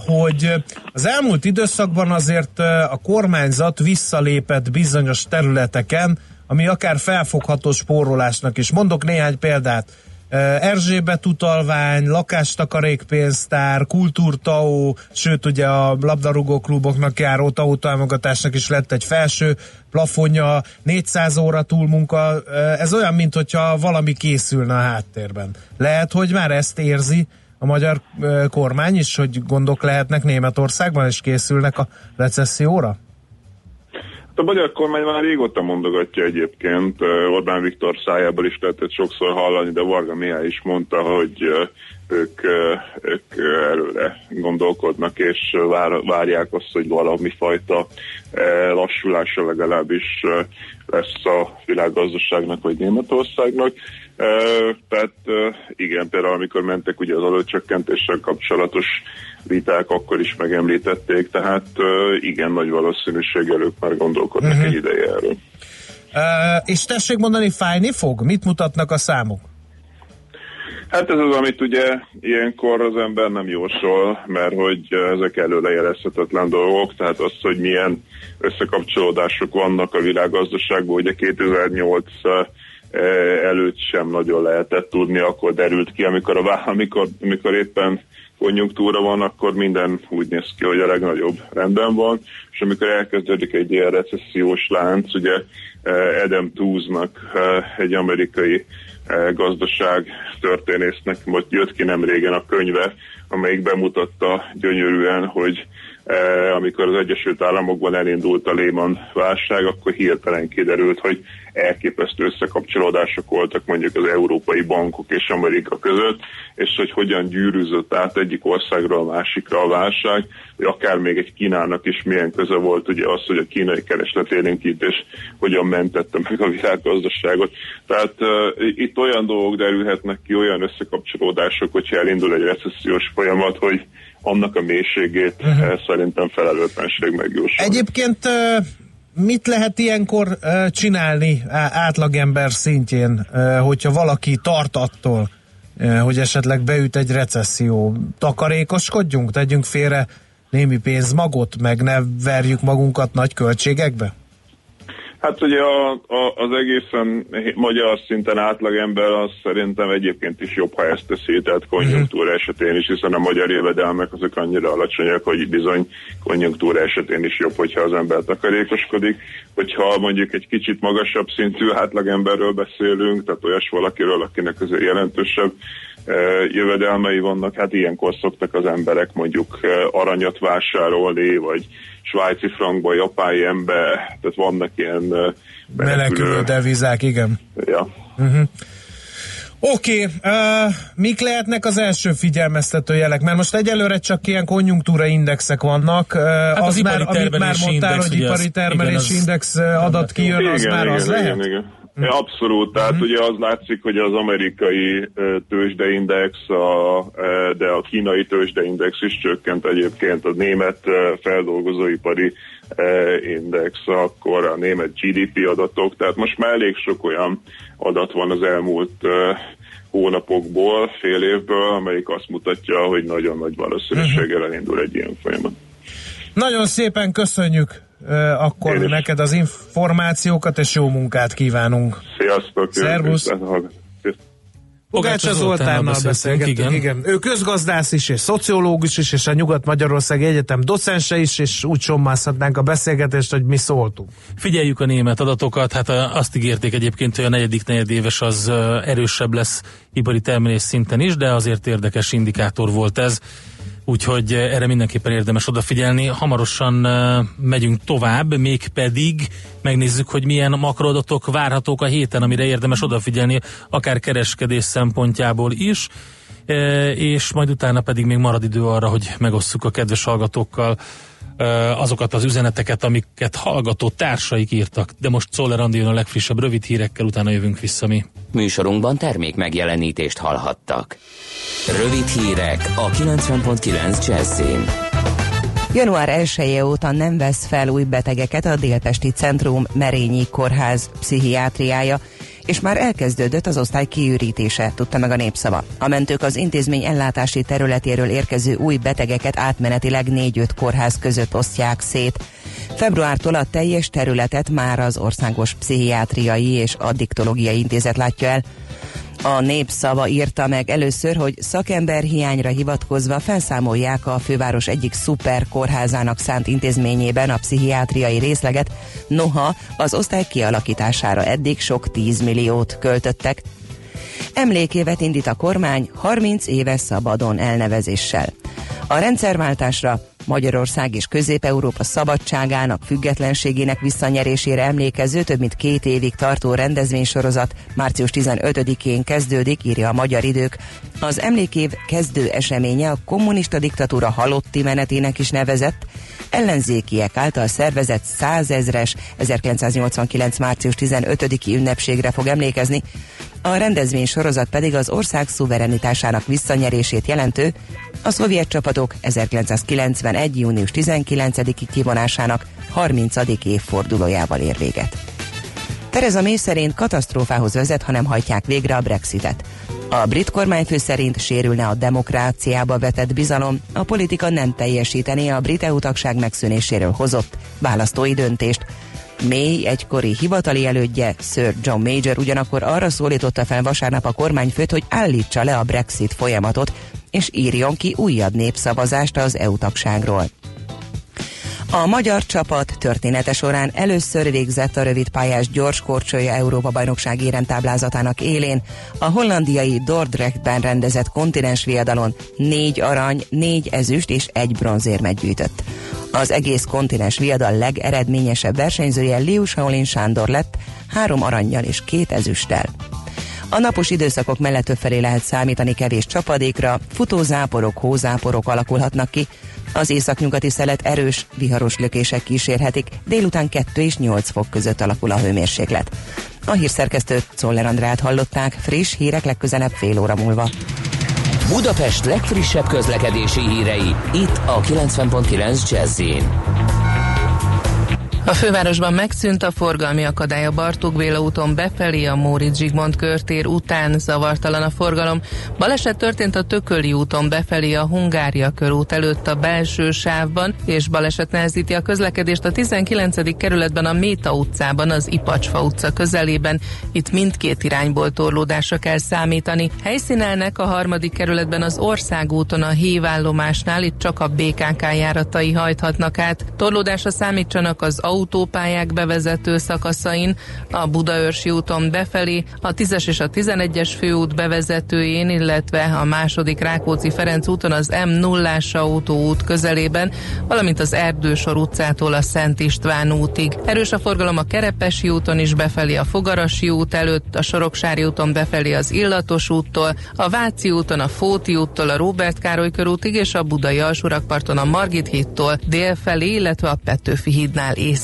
hogy az elmúlt időszakban azért a kormányzat visszalépett bizonyos területeken, ami akár felfogható spórolásnak is. Mondok néhány példát. Erzsébet utalvány, lakástakarékpénztár, kultúrtau, sőt ugye a labdarúgó kluboknak járó TAO támogatásnak is lett egy felső plafonja, 400 óra túlmunka, ez olyan, mint hogyha valami készülne a háttérben. Lehet, hogy már ezt érzi a magyar kormány is, hogy gondok lehetnek Németországban, és készülnek a recesszióra? Hát a magyar kormány már régóta mondogatja egyébként, Orbán Viktor szájából is lehetett sokszor hallani, de Varga Mihály is mondta, hogy ők, ők előre gondolkodnak, és vár, várják azt, hogy valami fajta lassulása legalábbis lesz a világgazdaságnak vagy Németországnak. Tehát igen, például amikor mentek ugye az adócsökkentéssel kapcsolatos viták, akkor is megemlítették, tehát igen, nagy valószínűséggel ők már gondolkodnak uh-huh. egy ideje erről. Uh, és tessék mondani, fájni fog? Mit mutatnak a számok? Hát ez az, amit ugye ilyenkor az ember nem jósol, mert hogy ezek előlejelezhetetlen dolgok, tehát az, hogy milyen összekapcsolódások vannak a világgazdaságban, ugye 2008 előtt sem nagyon lehetett tudni, akkor derült ki, amikor, a, amikor, amikor éppen konjunktúra van, akkor minden úgy néz ki, hogy a legnagyobb rendben van, és amikor elkezdődik egy ilyen recessziós lánc, ugye Adam Tooze-nak, egy amerikai gazdaság történésznek most jött ki nem régen a könyve, amelyik bemutatta gyönyörűen, hogy amikor az Egyesült Államokban elindult a Lehman válság, akkor hirtelen kiderült, hogy elképesztő összekapcsolódások voltak mondjuk az európai bankok és Amerika között, és hogy hogyan gyűrűzött át egyik országról a másikra a válság, hogy akár még egy Kínának is milyen köze volt ugye az, hogy a kínai keresletélénkítés hogyan mentette meg a világgazdaságot. Tehát uh, itt olyan dolgok derülhetnek ki, olyan összekapcsolódások, hogyha elindul egy recessziós folyamat, hogy annak a mélységét uh-huh. szerintem felelőtlenség megjósolni. Egyébként mit lehet ilyenkor csinálni átlagember szintjén, hogyha valaki tart attól, hogy esetleg beüt egy recesszió? Takarékoskodjunk, tegyünk félre némi pénzmagot, meg ne verjük magunkat nagy költségekbe? Hát ugye a, a, az egészen magyar szinten átlagember az szerintem egyébként is jobb, ha ezt teszi, tehát konjunktúra uh-huh. esetén is, hiszen a magyar jövedelmek azok annyira alacsonyak, hogy bizony konjunktúra esetén is jobb, hogyha az ember takarékoskodik. Hogyha mondjuk egy kicsit magasabb szintű átlagemberről beszélünk, tehát olyas valakiről, akinek azért jelentősebb jövedelmei vannak, hát ilyenkor szoktak az emberek mondjuk aranyat vásárolni, vagy svájci frankba, japán ember, tehát vannak ilyen menekülő devizák, igen. Ja. Uh-huh. Oké, okay, uh, mik lehetnek az első figyelmeztető jelek? Mert most egyelőre csak ilyen konjunktúra indexek vannak. Uh, hát az, az már, amit már mondtál, index, hogy ipari termelési index adat kijön, az igen, már igen, az igen, lehet? Igen. Ja, abszolút, tehát uh-huh. ugye az látszik, hogy az amerikai tőzsdeindex, a, de a kínai tőzsdeindex is csökkent egyébként, a német feldolgozóipari index, akkor a német GDP adatok, tehát most már elég sok olyan adat van az elmúlt hónapokból, fél évből, amelyik azt mutatja, hogy nagyon nagy valószínűséggel mhm. elindul egy ilyen folyamat. Nagyon szépen köszönjük akkor neked az információkat, és jó munkát kívánunk. Sziasztok! Szervusz! Pogácsa Zoltánnal beszélgettünk, igen. igen. Ő közgazdász is, és szociológus is, és a Nyugat-Magyarország Egyetem docense is, és úgy sommázhatnánk a beszélgetést, hogy mi szóltunk. Figyeljük a német adatokat, hát azt ígérték egyébként, hogy a negyedik negyedéves az erősebb lesz ipari termelés szinten is, de azért érdekes indikátor volt ez úgyhogy eh, erre mindenképpen érdemes odafigyelni. Hamarosan uh, megyünk tovább, mégpedig megnézzük, hogy milyen makroadatok várhatók a héten, amire érdemes odafigyelni, akár kereskedés szempontjából is, uh, és majd utána pedig még marad idő arra, hogy megosszuk a kedves hallgatókkal azokat az üzeneteket, amiket hallgató társaik írtak. De most Szoller Andi jön a legfrissebb rövid hírekkel, utána jövünk vissza mi. Műsorunkban termék megjelenítést hallhattak. Rövid hírek a 90.9 Jazzin. Január 1 óta nem vesz fel új betegeket a Délpesti Centrum Merényi Kórház pszichiátriája, és már elkezdődött az osztály kiürítése, tudta meg a népszava. A mentők az intézmény ellátási területéről érkező új betegeket átmenetileg 4-5 kórház között osztják szét. Februártól a teljes területet már az Országos Pszichiátriai és Addiktológiai Intézet látja el. A népszava írta meg először, hogy szakember hiányra hivatkozva felszámolják a főváros egyik szuper kórházának szánt intézményében a pszichiátriai részleget, noha az osztály kialakítására eddig sok 10 milliót költöttek. Emlékévet indít a kormány 30 éves szabadon elnevezéssel. A rendszerváltásra Magyarország és Közép-Európa szabadságának, függetlenségének visszanyerésére emlékező több mint két évig tartó rendezvénysorozat március 15-én kezdődik, írja a Magyar Idők. Az emlékév kezdő eseménye a kommunista diktatúra halotti menetének is nevezett, ellenzékiek által szervezett százezres 1989. március 15-i ünnepségre fog emlékezni, a rendezvény sorozat pedig az ország szuverenitásának visszanyerését jelentő, a szovjet csapatok 1991. június 19-i kivonásának 30. évfordulójával ér véget. Tereza May szerint katasztrófához vezet, ha nem hajtják végre a Brexitet. A brit kormányfő szerint sérülne a demokráciába vetett bizalom, a politika nem teljesítené a brit EU tagság megszűnéséről hozott választói döntést, May egykori hivatali elődje, Sir John Major ugyanakkor arra szólította fel vasárnap a kormányfőt, hogy állítsa le a Brexit folyamatot, és írjon ki újabb népszavazást az EU tagságról. A magyar csapat története során először végzett a rövid pályás gyors korcsolya Európa bajnokság éremtáblázatának élén. A hollandiai Dordrechtben rendezett kontinens viadalon négy arany, négy ezüst és egy bronzérmet gyűjtött. Az egész kontinens viadal legeredményesebb versenyzője Liu Shaolin Sándor lett, három aranyjal és két ezüsttel. A napos időszakok mellett felé lehet számítani kevés csapadékra, futózáporok, hózáporok alakulhatnak ki, az északnyugati szelet erős, viharos lökések kísérhetik, délután 2 és 8 fok között alakul a hőmérséklet. A hírszerkesztőt Czoller Andrát hallották, friss hírek legközelebb fél óra múlva. Budapest legfrissebb közlekedési hírei, itt a 90.9 jazz a fővárosban megszűnt a forgalmi akadály a Bartók Béla úton befelé a Móricz Zsigmond körtér után zavartalan a forgalom. Baleset történt a Tököli úton befelé a Hungária körút előtt a belső sávban, és baleset nehezíti a közlekedést a 19. kerületben a Méta utcában, az Ipacsfa utca közelében. Itt mindkét irányból torlódásra kell számítani. Helyszínelnek a harmadik kerületben az országúton a hívállomásnál, itt csak a BKK járatai hajthatnak át. Torlódásra számítsanak az autópályák bevezető szakaszain, a Budaörsi úton befelé, a 10-es és a 11-es főút bevezetőjén, illetve a második Rákóczi-Ferenc úton az M0-ás autóút közelében, valamint az Erdősor utcától a Szent István útig. Erős a forgalom a Kerepesi úton is befelé a Fogarasi út előtt, a Soroksári úton befelé az Illatos úttól, a Váci úton a Fóti úttól a Róbert Károly körútig és a Budai alsórakparton a Margit hídtól dél felé, illetve a Petőfi hídnál észak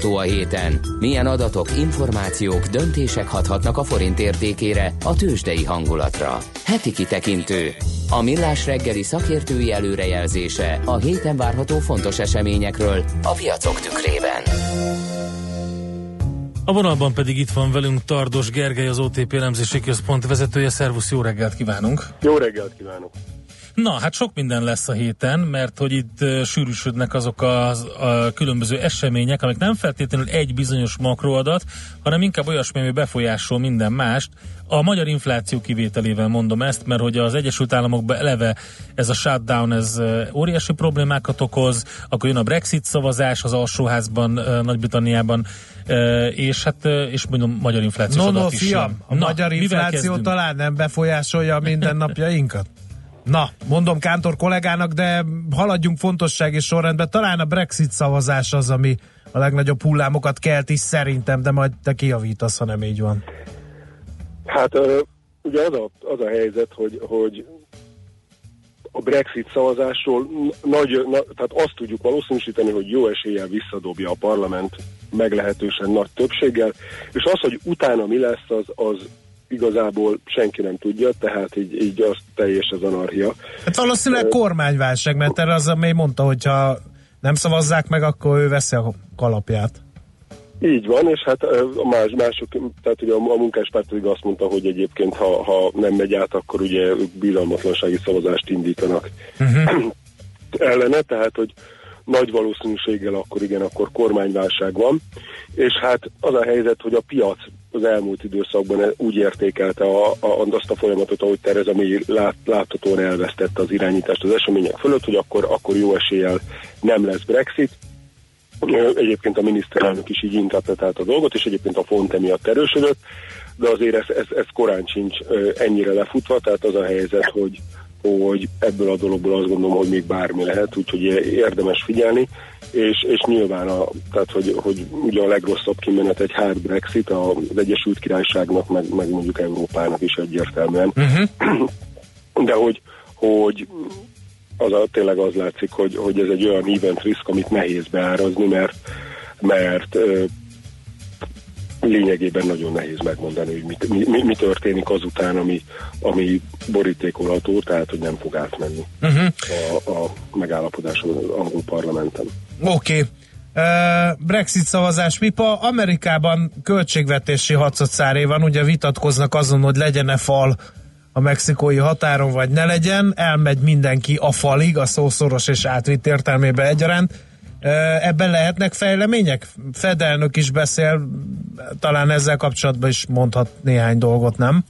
várható a héten? Milyen adatok, információk, döntések hathatnak a forint értékére, a tőzsdei hangulatra? Heti kitekintő. A millás reggeli szakértői előrejelzése a héten várható fontos eseményekről a piacok tükrében. A vonalban pedig itt van velünk Tardos Gergely, az OTP elemzési központ vezetője. Szervusz, jó reggelt kívánunk! Jó reggelt kívánok! Na, hát sok minden lesz a héten, mert hogy itt sűrűsödnek azok a, a különböző események, amik nem feltétlenül egy bizonyos makroadat, hanem inkább olyasmi, ami befolyásol minden mást. A magyar infláció kivételével mondom ezt, mert hogy az Egyesült Államokban eleve ez a shutdown, ez óriási problémákat okoz, akkor jön a Brexit szavazás az alsóházban, Nagy-Britanniában, és hát, és mondom, magyar infláció no, no, adat is fiam, jön. a Na, magyar infláció talán nem befolyásolja a mindennapjainkat? (laughs) Na, mondom Kántor kollégának, de haladjunk fontossági sorrendben. Talán a Brexit szavazás az, ami a legnagyobb hullámokat kelt is szerintem, de majd te kijavítasz, ha nem így van. Hát ugye az a, az a helyzet, hogy, hogy a Brexit szavazásról nagy, na, tehát azt tudjuk valószínűsíteni, hogy jó eséllyel visszadobja a parlament meglehetősen nagy többséggel, és az, hogy utána mi lesz, az, az igazából senki nem tudja, tehát így, így az teljes az anarchia. Hát valószínűleg kormányválság, mert erre az, amely mondta, hogyha nem szavazzák meg, akkor ő veszi a kalapját. Így van, és hát a más, mások, tehát ugye a, a munkáspárt pedig azt mondta, hogy egyébként ha, ha nem megy át, akkor ugye ők bizalmatlansági szavazást indítanak uh-huh. ellene, tehát hogy nagy valószínűséggel akkor igen, akkor kormányválság van, és hát az a helyzet, hogy a piac az elmúlt időszakban úgy értékelte a, a, azt a folyamatot, ahogy Tereza May lát, láthatóan elvesztette az irányítást az események fölött, hogy akkor, akkor jó eséllyel nem lesz Brexit, Egyébként a miniszterelnök is így interpretált a dolgot, és egyébként a font emiatt erősödött, de azért ez, ez, ez korán sincs ennyire lefutva, tehát az a helyzet, hogy, hogy ebből a dologból azt gondolom, hogy még bármi lehet, úgyhogy érdemes figyelni, és, és nyilván a, tehát, hogy, hogy ugye a legrosszabb kimenet egy hard Brexit az Egyesült Királyságnak, meg, meg mondjuk Európának is egyértelműen. Uh-huh. (clears throat) De hogy, hogy az a, tényleg az látszik, hogy, hogy ez egy olyan event risk, amit nehéz beárazni, mert, mert lényegében nagyon nehéz megmondani, hogy mit, mi, mi, mi történik azután, ami, ami borítékolható, tehát hogy nem fog átmenni uh-huh. a, a megállapodás az angol parlamenten. Oké. Okay. Brexit szavazás pipa. Amerikában költségvetési hadszatszáré van, ugye vitatkoznak azon, hogy legyen-e fal a mexikói határon, vagy ne legyen, elmegy mindenki a falig, a szószoros és átvitt értelmében egyaránt. Ebben lehetnek fejlemények? Fedelnök is beszél, talán ezzel kapcsolatban is mondhat néhány dolgot, nem?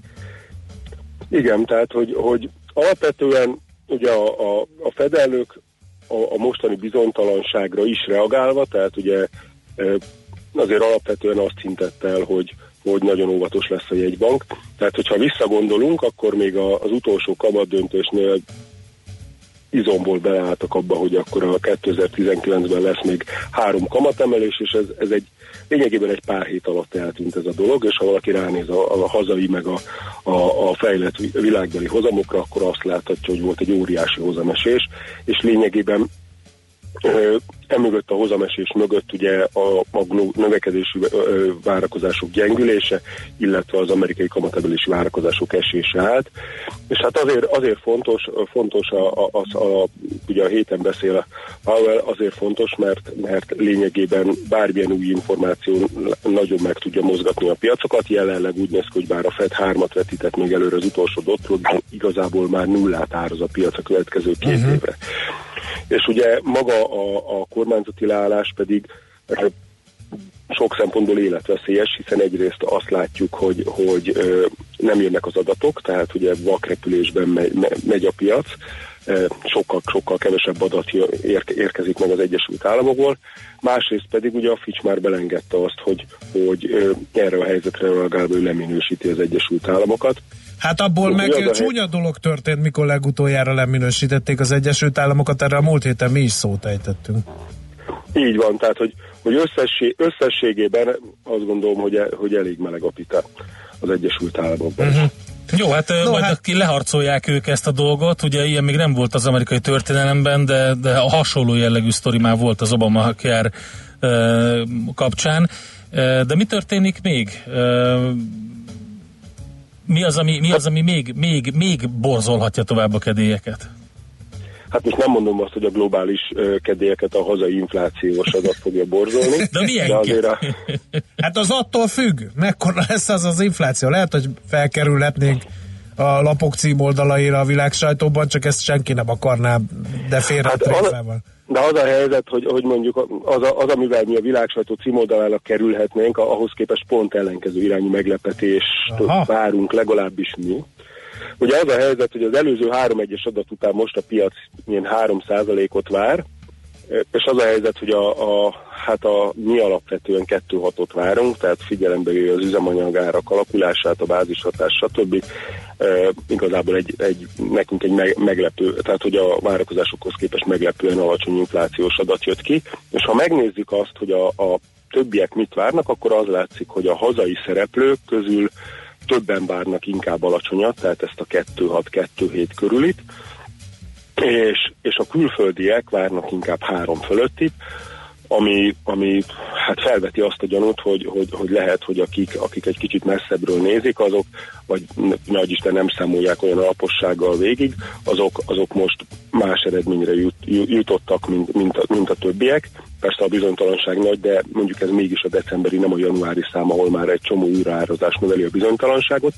Igen, tehát, hogy, hogy alapvetően ugye a, a, a fedelnök a, a mostani bizonytalanságra is reagálva, tehát ugye azért alapvetően azt hintett el, hogy, hogy nagyon óvatos lesz a jegybank. Tehát, hogyha visszagondolunk, akkor még az utolsó kamat döntésnél izomból beleálltak abba, hogy akkor a 2019-ben lesz még három kamatemelés, és ez, ez egy lényegében egy pár hét alatt eltűnt ez a dolog, és ha valaki ránéz a, a hazai meg a, a, a fejlett világbeli hozamokra, akkor azt láthatja, hogy volt egy óriási hozamesés, és lényegében emögött a hozamesés mögött ugye a, a növekedési várakozások gyengülése, illetve az amerikai kamatemelési várakozások esése állt. És hát azért, azért fontos, fontos a, a, a, a, ugye a héten beszél a Powell, azért fontos, mert, mert lényegében bármilyen új információ nagyon meg tudja mozgatni a piacokat. Jelenleg úgy néz ki, hogy bár a Fed hármat vetített még előre az utolsó dotról, de igazából már nullát áraz a piac a következő két uh-huh. évre. És ugye maga a, a kormányzati leállás pedig sok szempontból életveszélyes, hiszen egyrészt azt látjuk, hogy, hogy nem jönnek az adatok, tehát ugye vakrepülésben megy, megy a piac, sokkal, sokkal kevesebb adat érkezik meg az Egyesült Államokból, másrészt pedig ugye a Fitch már belengedte azt, hogy, hogy erre a helyzetre reagálva ő leminősíti az Egyesült Államokat. Hát abból meg a csúnya dolog történt, mikor legutoljára leminősítették az Egyesült Államokat, erre a múlt héten mi is szót ejtettünk. Így van, tehát hogy, hogy összessé, összességében azt gondolom, hogy, hogy elég meleg a pita az Egyesült Államokban. Uh-huh. Jó, hát no, majd hát... leharcolják ők ezt a dolgot, ugye ilyen még nem volt az amerikai történelemben, de, de a hasonló jellegű sztori már volt az Obama uh, kapcsán. De mi történik még? Mi az, ami, mi az, ami még, még, még borzolhatja tovább a kedélyeket? Hát most nem mondom azt, hogy a globális kedélyeket a hazai inflációs adat fogja borzolni. (laughs) De milyen de azért a... Hát az attól függ, mekkora lesz az az infláció. Lehet, hogy felkerülhetnénk a lapok címoldalaira a világ sajtóban, csak ezt senki nem akarná, de félre hát de az a helyzet, hogy, hogy mondjuk az, a, az, amivel mi a világsajtó címoldalára kerülhetnénk, ahhoz képest pont ellenkező irányú meglepetést Aha. várunk, legalábbis mi. Ugye az a helyzet, hogy az előző három egyes adat után most a piac ilyen 3%-ot vár, és az a helyzet, hogy a, a, hát a, mi alapvetően 2-6-ot várunk, tehát figyelembe véve az üzemanyagárak alakulását, a bázishatás, stb. E, igazából egy, egy, nekünk egy me, meglepő, tehát hogy a várakozásokhoz képest meglepően alacsony inflációs adat jött ki, és ha megnézzük azt, hogy a, a többiek mit várnak, akkor az látszik, hogy a hazai szereplők közül többen várnak inkább alacsonyat, tehát ezt a 2-6-2-7 körülit, és, és a külföldiek várnak inkább három fölöttit, ami, ami hát felveti azt a gyanút, hogy, hogy, hogy lehet, hogy akik, akik egy kicsit messzebbről nézik, azok, vagy nagy Isten nem számolják olyan alapossággal végig, azok, azok most más eredményre jut, jutottak, mint, mint, a, mint a többiek. Persze a bizonytalanság nagy, de mondjuk ez mégis a decemberi, nem a januári szám, ahol már egy csomó újraárazás növeli a bizonytalanságot.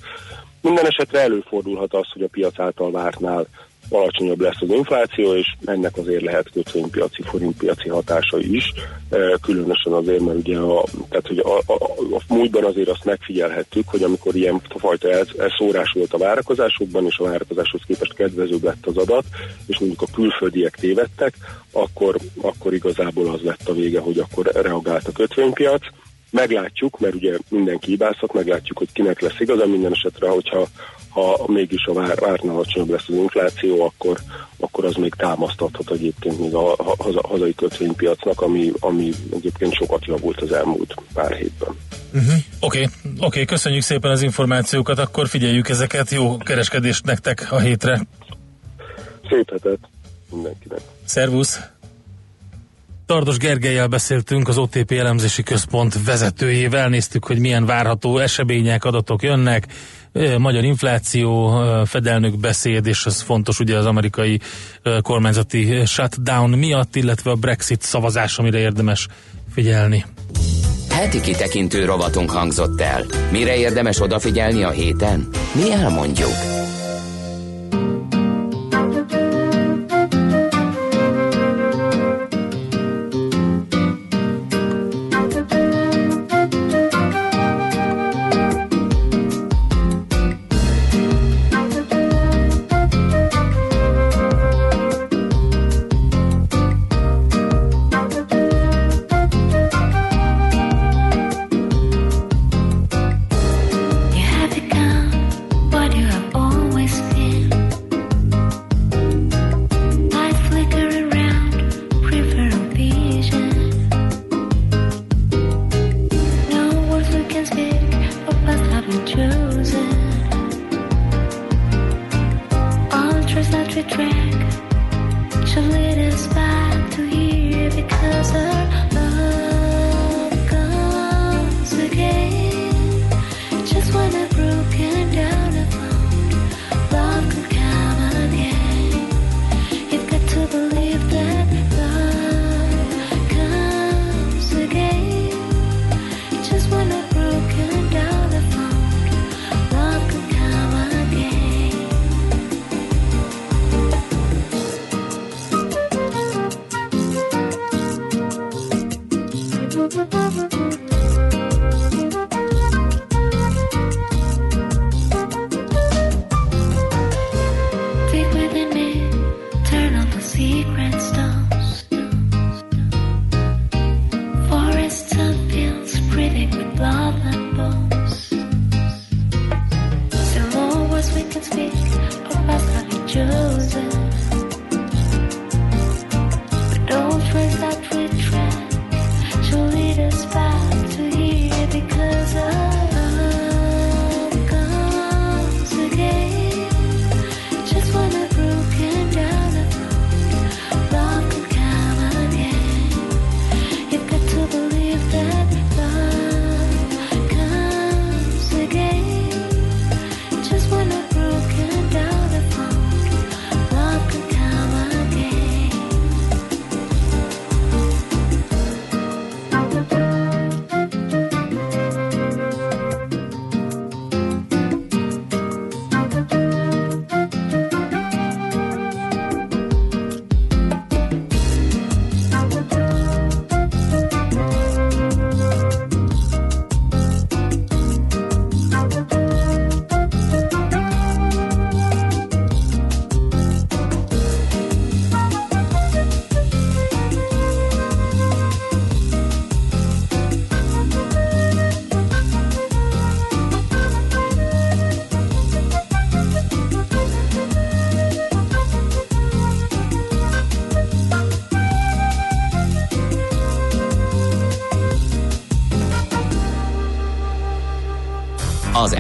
Minden esetre előfordulhat az, hogy a piac által vártnál alacsonyabb lesz az infláció, és ennek azért lehet kötvénypiaci, forintpiaci hatása is, e, különösen azért, mert ugye a, tehát, hogy a, a, a múltban azért azt megfigyelhettük, hogy amikor ilyen fajta elszórás volt a várakozásokban, és a várakozáshoz képest kedvezőbb lett az adat, és mondjuk a külföldiek tévedtek, akkor, akkor igazából az lett a vége, hogy akkor reagált a kötvénypiac, meglátjuk, mert ugye mindenki hibázhat, meglátjuk, hogy kinek lesz igaza minden esetre, hogyha ha mégis a vár, várna alacsonyabb lesz az infláció, akkor, akkor az még támasztathat egyébként még a, a, a hazai kötvénypiacnak, ami, ami egyébként sokat javult az elmúlt pár hétben. Oké, uh-huh. oké, okay. okay, köszönjük szépen az információkat, akkor figyeljük ezeket, jó kereskedést nektek a hétre. Szép hetet mindenkinek. Szervusz! Tardos Gergelyel beszéltünk, az OTP elemzési központ vezetőjével, néztük, hogy milyen várható események, adatok jönnek, magyar infláció, fedelnök beszéd, és ez fontos ugye az amerikai kormányzati shutdown miatt, illetve a Brexit szavazás, amire érdemes figyelni. Heti kitekintő rovatunk hangzott el. Mire érdemes odafigyelni a héten? Mi elmondjuk.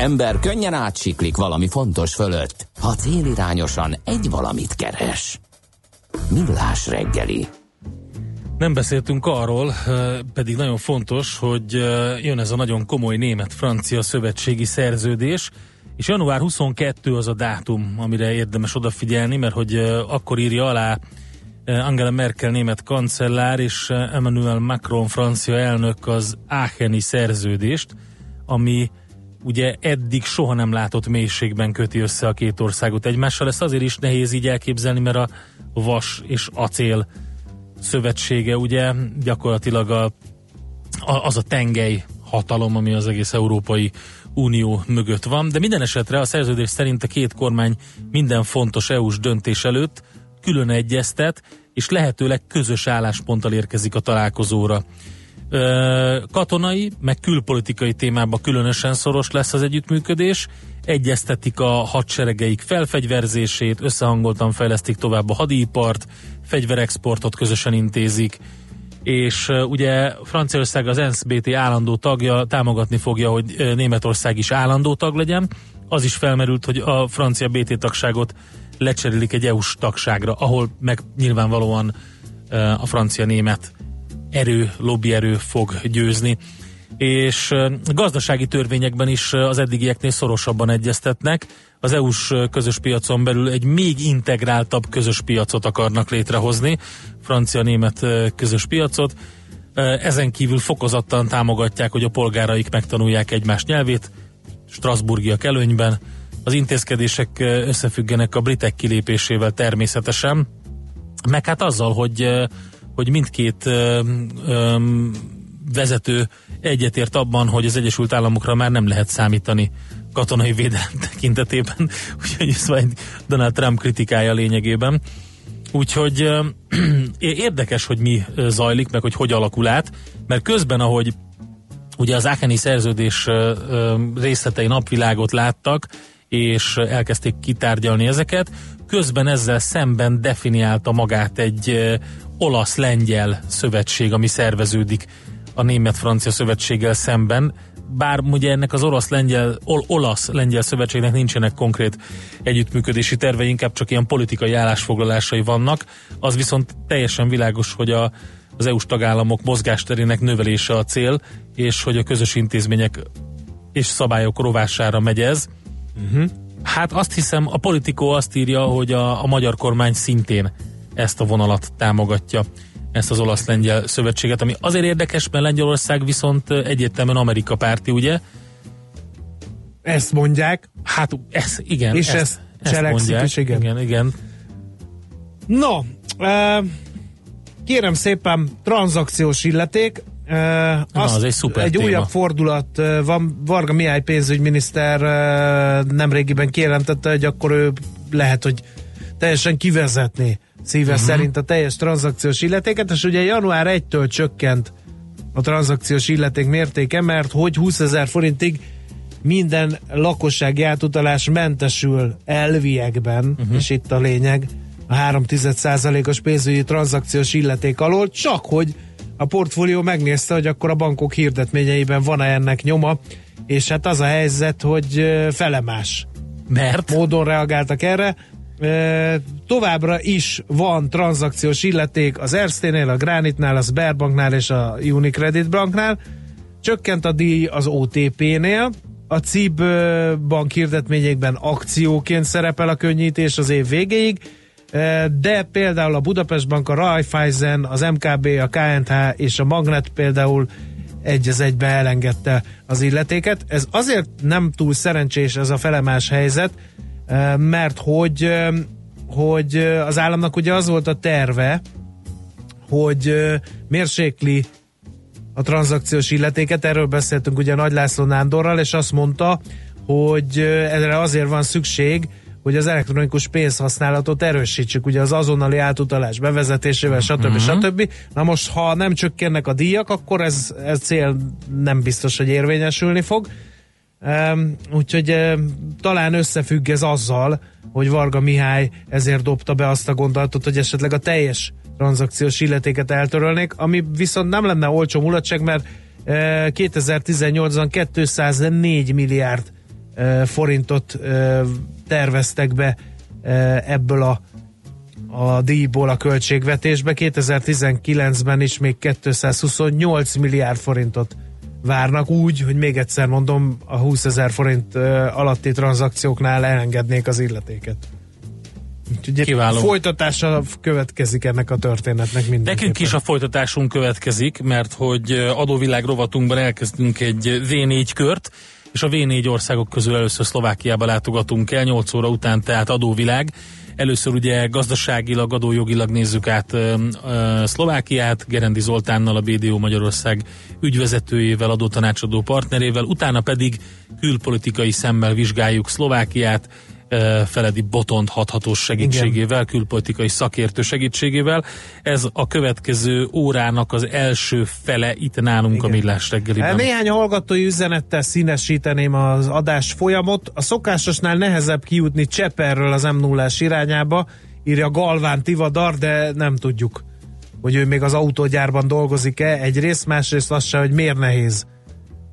Ember könnyen átsiklik valami fontos fölött, ha célirányosan egy valamit keres. Millás reggeli. Nem beszéltünk arról, pedig nagyon fontos, hogy jön ez a nagyon komoly német-francia szövetségi szerződés, és január 22 az a dátum, amire érdemes odafigyelni, mert hogy akkor írja alá Angela Merkel német kancellár és Emmanuel Macron francia elnök az Aacheni szerződést, ami ugye eddig soha nem látott mélységben köti össze a két országot egymással. Ezt azért is nehéz így elképzelni, mert a vas és acél szövetsége ugye gyakorlatilag a, a, az a tengely hatalom, ami az egész Európai Unió mögött van, de minden esetre a szerződés szerint a két kormány minden fontos EU-s döntés előtt külön egyeztet, és lehetőleg közös állásponttal érkezik a találkozóra. Katonai, meg külpolitikai témában különösen szoros lesz az együttműködés, egyeztetik a hadseregeik felfegyverzését, összehangoltan fejlesztik tovább a hadipart, fegyverexportot közösen intézik, és ugye Franciaország az ENSZ-BT állandó tagja támogatni fogja, hogy Németország is állandó tag legyen. Az is felmerült, hogy a francia BT tagságot lecserélik egy EU-s tagságra, ahol meg nyilvánvalóan a francia-német erő, lobbyerő fog győzni és gazdasági törvényekben is az eddigieknél szorosabban egyeztetnek. Az EU-s közös piacon belül egy még integráltabb közös piacot akarnak létrehozni, francia-német közös piacot. Ezen kívül fokozottan támogatják, hogy a polgáraik megtanulják egymás nyelvét, Strasburgiak előnyben. Az intézkedések összefüggenek a britek kilépésével természetesen, meg hát azzal, hogy, hogy mindkét vezető egyetért abban, hogy az Egyesült Államokra már nem lehet számítani katonai védelem (laughs) tekintetében, úgyhogy ez majd Donald Trump kritikája lényegében. Úgyhogy (clears throat) érdekes, hogy mi zajlik, meg hogy hogy alakul át, mert közben, ahogy ugye az Ákeni szerződés részletei napvilágot láttak, és elkezdték kitárgyalni ezeket, közben ezzel szemben definiálta magát egy olasz-lengyel szövetség, ami szerveződik a német-francia szövetséggel szemben, bár ugye ennek az orosz-lengyel, ol, olasz-lengyel szövetségnek nincsenek konkrét együttműködési tervei, inkább csak ilyen politikai állásfoglalásai vannak, az viszont teljesen világos, hogy a, az EU-s tagállamok mozgásterének növelése a cél, és hogy a közös intézmények és szabályok rovására megy ez. Uh-huh. Hát azt hiszem, a politikó azt írja, hogy a, a magyar kormány szintén ezt a vonalat támogatja ezt az olasz-lengyel szövetséget, ami azért érdekes, mert Lengyelország viszont egyértelműen Amerika párti, ugye? Ezt mondják. Hát ez, igen. És ezt, ezt, ezt cselekszik mondják. is, igen. igen. igen. No, uh, kérem szépen, tranzakciós illeték, Uh, Na, az egy, szuper egy téma. újabb fordulat van. Varga Mihály pénzügyminiszter uh, nemrégiben kijelentette, hogy akkor ő lehet, hogy teljesen kivezetné szíve uh-huh. szerint a teljes tranzakciós illetéket, és ugye január 1-től csökkent a tranzakciós illeték mértéke, mert hogy 20 ezer forintig minden lakossági átutalás mentesül elviekben, uh-huh. és itt a lényeg, a 3 os pénzügyi tranzakciós illeték alól, csak hogy a portfólió megnézte, hogy akkor a bankok hirdetményeiben van-e ennek nyoma, és hát az a helyzet, hogy felemás Mert? módon reagáltak erre, továbbra is van tranzakciós illeték az Erszténél, a Granitnál, a Sberbanknál és a Unicredit Banknál. Csökkent a díj az OTP-nél, a CIB bank hirdetményekben akcióként szerepel a könnyítés az év végéig, de például a Budapest Bank, a Raiffeisen, az MKB, a KNH és a Magnet például egy az egybe elengedte az illetéket. Ez azért nem túl szerencsés ez a felemás helyzet, mert hogy, hogy az államnak ugye az volt a terve, hogy mérsékli a tranzakciós illetéket, erről beszéltünk ugye Nagy László Nándorral, és azt mondta, hogy erre azért van szükség, hogy az elektronikus pénzhasználatot erősítsük, ugye az azonnali átutalás bevezetésével, stb. Uh-huh. stb. Na most, ha nem csökkennek a díjak, akkor ez, ez cél nem biztos, hogy érvényesülni fog. Úgyhogy talán összefügg ez azzal, hogy Varga Mihály ezért dobta be azt a gondolatot, hogy esetleg a teljes tranzakciós illetéket eltörölnék, ami viszont nem lenne olcsó mulatság, mert uh, 2018-ban 204 milliárd ö, forintot ö, terveztek be ebből a a díjból a költségvetésbe. 2019-ben is még 228 milliárd forintot várnak úgy, hogy még egyszer mondom, a 20 ezer forint alatti tranzakcióknál elengednék az illetéket. Úgyhogy Kiváló. folytatása következik ennek a történetnek mindenképpen. Nekünk is a folytatásunk következik, mert hogy adóvilág rovatunkban elkezdünk egy V4 kört, és a V4 országok közül először Szlovákiába látogatunk el, 8 óra után tehát adóvilág. Először ugye gazdaságilag, adójogilag nézzük át Szlovákiát, Gerendi Zoltánnal, a BDO Magyarország ügyvezetőjével, adótanácsadó partnerével, utána pedig külpolitikai szemmel vizsgáljuk Szlovákiát, Feledi Botont hathatós segítségével, külpolitikai szakértő segítségével. Ez a következő órának az első fele itt nálunk Igen. a Millás reggeliben. Néhány hallgatói üzenettel színesíteném az adás folyamot. A szokásosnál nehezebb kijutni Cseperről az m 0 irányába, írja Galván Tivadar, de nem tudjuk, hogy ő még az autógyárban dolgozik-e. Egyrészt, másrészt az se, hogy miért nehéz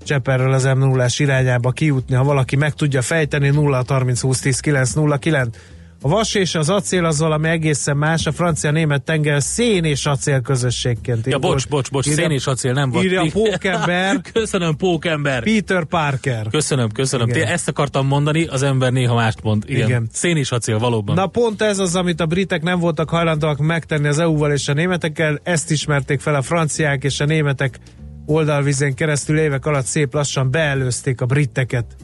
Cseperről az m 0 irányába kijutni, ha valaki meg tudja fejteni 0 30 20 10 9 0 9. A vas és az acél az valami egészen más, a francia-német tenger szén és acél közösségként. Ja, bocs, bocs, bocs, Írja- szén és acél nem volt. Írja Pókember, (laughs) Köszönöm, Pókember. Peter Parker. Köszönöm, köszönöm. Igen. Té- ezt akartam mondani, az ember néha mást mond. Igen. Igen. Szén és acél, valóban. Na pont ez az, amit a britek nem voltak hajlandóak megtenni az EU-val és a németekkel, ezt ismerték fel a franciák és a németek oldalvizén keresztül évek alatt szép lassan beelőzték a briteket,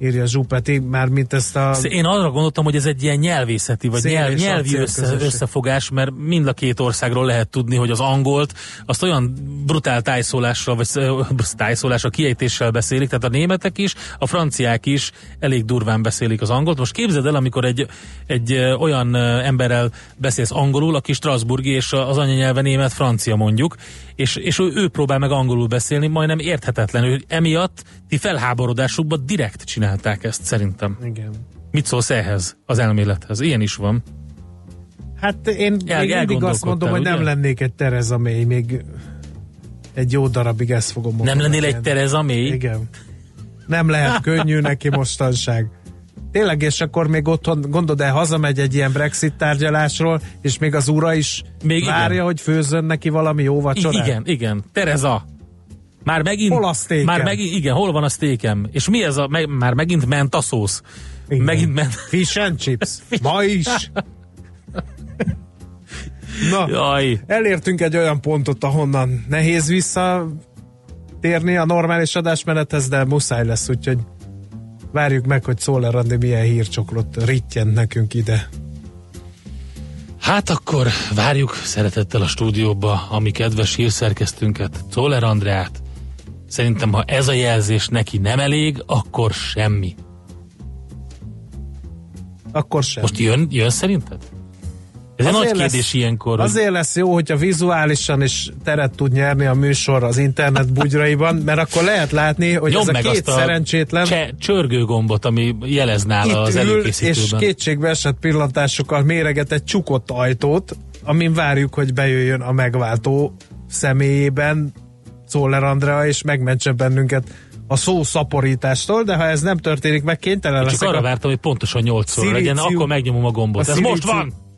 írja Zsupeti, már mint ezt a... Sz- Én arra gondoltam, hogy ez egy ilyen nyelvészeti, vagy nyelv, nyelvi össze, összefogás, mert mind a két országról lehet tudni, hogy az angolt azt olyan brutál tájszólással, vagy sz- tájszólással, kiejtéssel beszélik, tehát a németek is, a franciák is elég durván beszélik az angolt. Most képzeld el, amikor egy, egy olyan emberrel beszélsz angolul, aki Strasburgi, és az anyanyelve német, francia mondjuk, és, és ő, ő próbál meg angolul beszélni, majdnem érthetetlenül. Emiatt ti felháborodásukban direkt csinálták ezt, szerintem. Igen. Mit szólsz ehhez, az elmélethez? Ilyen is van. Hát én El- még mindig azt mondom, hogy nem ugye? lennék egy Tereza May, még egy jó darabig ezt fogom mondani. Nem lennél egy. Tereza May? Igen. Nem lehet (laughs) könnyű neki mostanság. Tényleg, és akkor még otthon, gondolod el, hazamegy egy ilyen Brexit tárgyalásról, és még az ura is Még várja, igen. hogy főzzön neki valami jó vacsorát. Igen, igen. Tereza. Már megint... Hol a sztékem? Már megint, igen, hol van a sztékem? És mi ez a... Meg, már megint ment a szósz. Igen. Megint ment... Fish and chips. (laughs) Ma is. (laughs) Na, Jaj. elértünk egy olyan pontot, ahonnan nehéz visszatérni a normális adásmenethez, de muszáj lesz, úgyhogy várjuk meg, hogy Szóler Andi milyen hírcsokrot rittyent nekünk ide. Hát akkor várjuk szeretettel a stúdióba a mi kedves hírszerkesztőnket, Czoller Andreát. Szerintem, ha ez a jelzés neki nem elég, akkor semmi. Akkor sem. Most jön, jön szerinted? Ez egy nagy Azért kérdés lesz- ilyenkor. hogy- Azért lesz jó, hogyha vizuálisan is teret tud nyerni a műsor az internet (laughs) bugyraiban, mert akkor lehet látni, hogy Nyomd ez a meg két a szerencsétlen cse- csörgőgombot, ami jelez nála az ül, és előkészítőben. kétségbe esett pillantásokkal méreget egy csukott ajtót, amin várjuk, hogy bejöjjön a megváltó személyében Czoller Andrea, és megmentse bennünket a szó szaporítástól, de ha ez nem történik meg, kénytelen Csak leszek arra a vártam, hogy pontosan 8 szor legyen, akkor megnyomom a gombot. a Ez most van!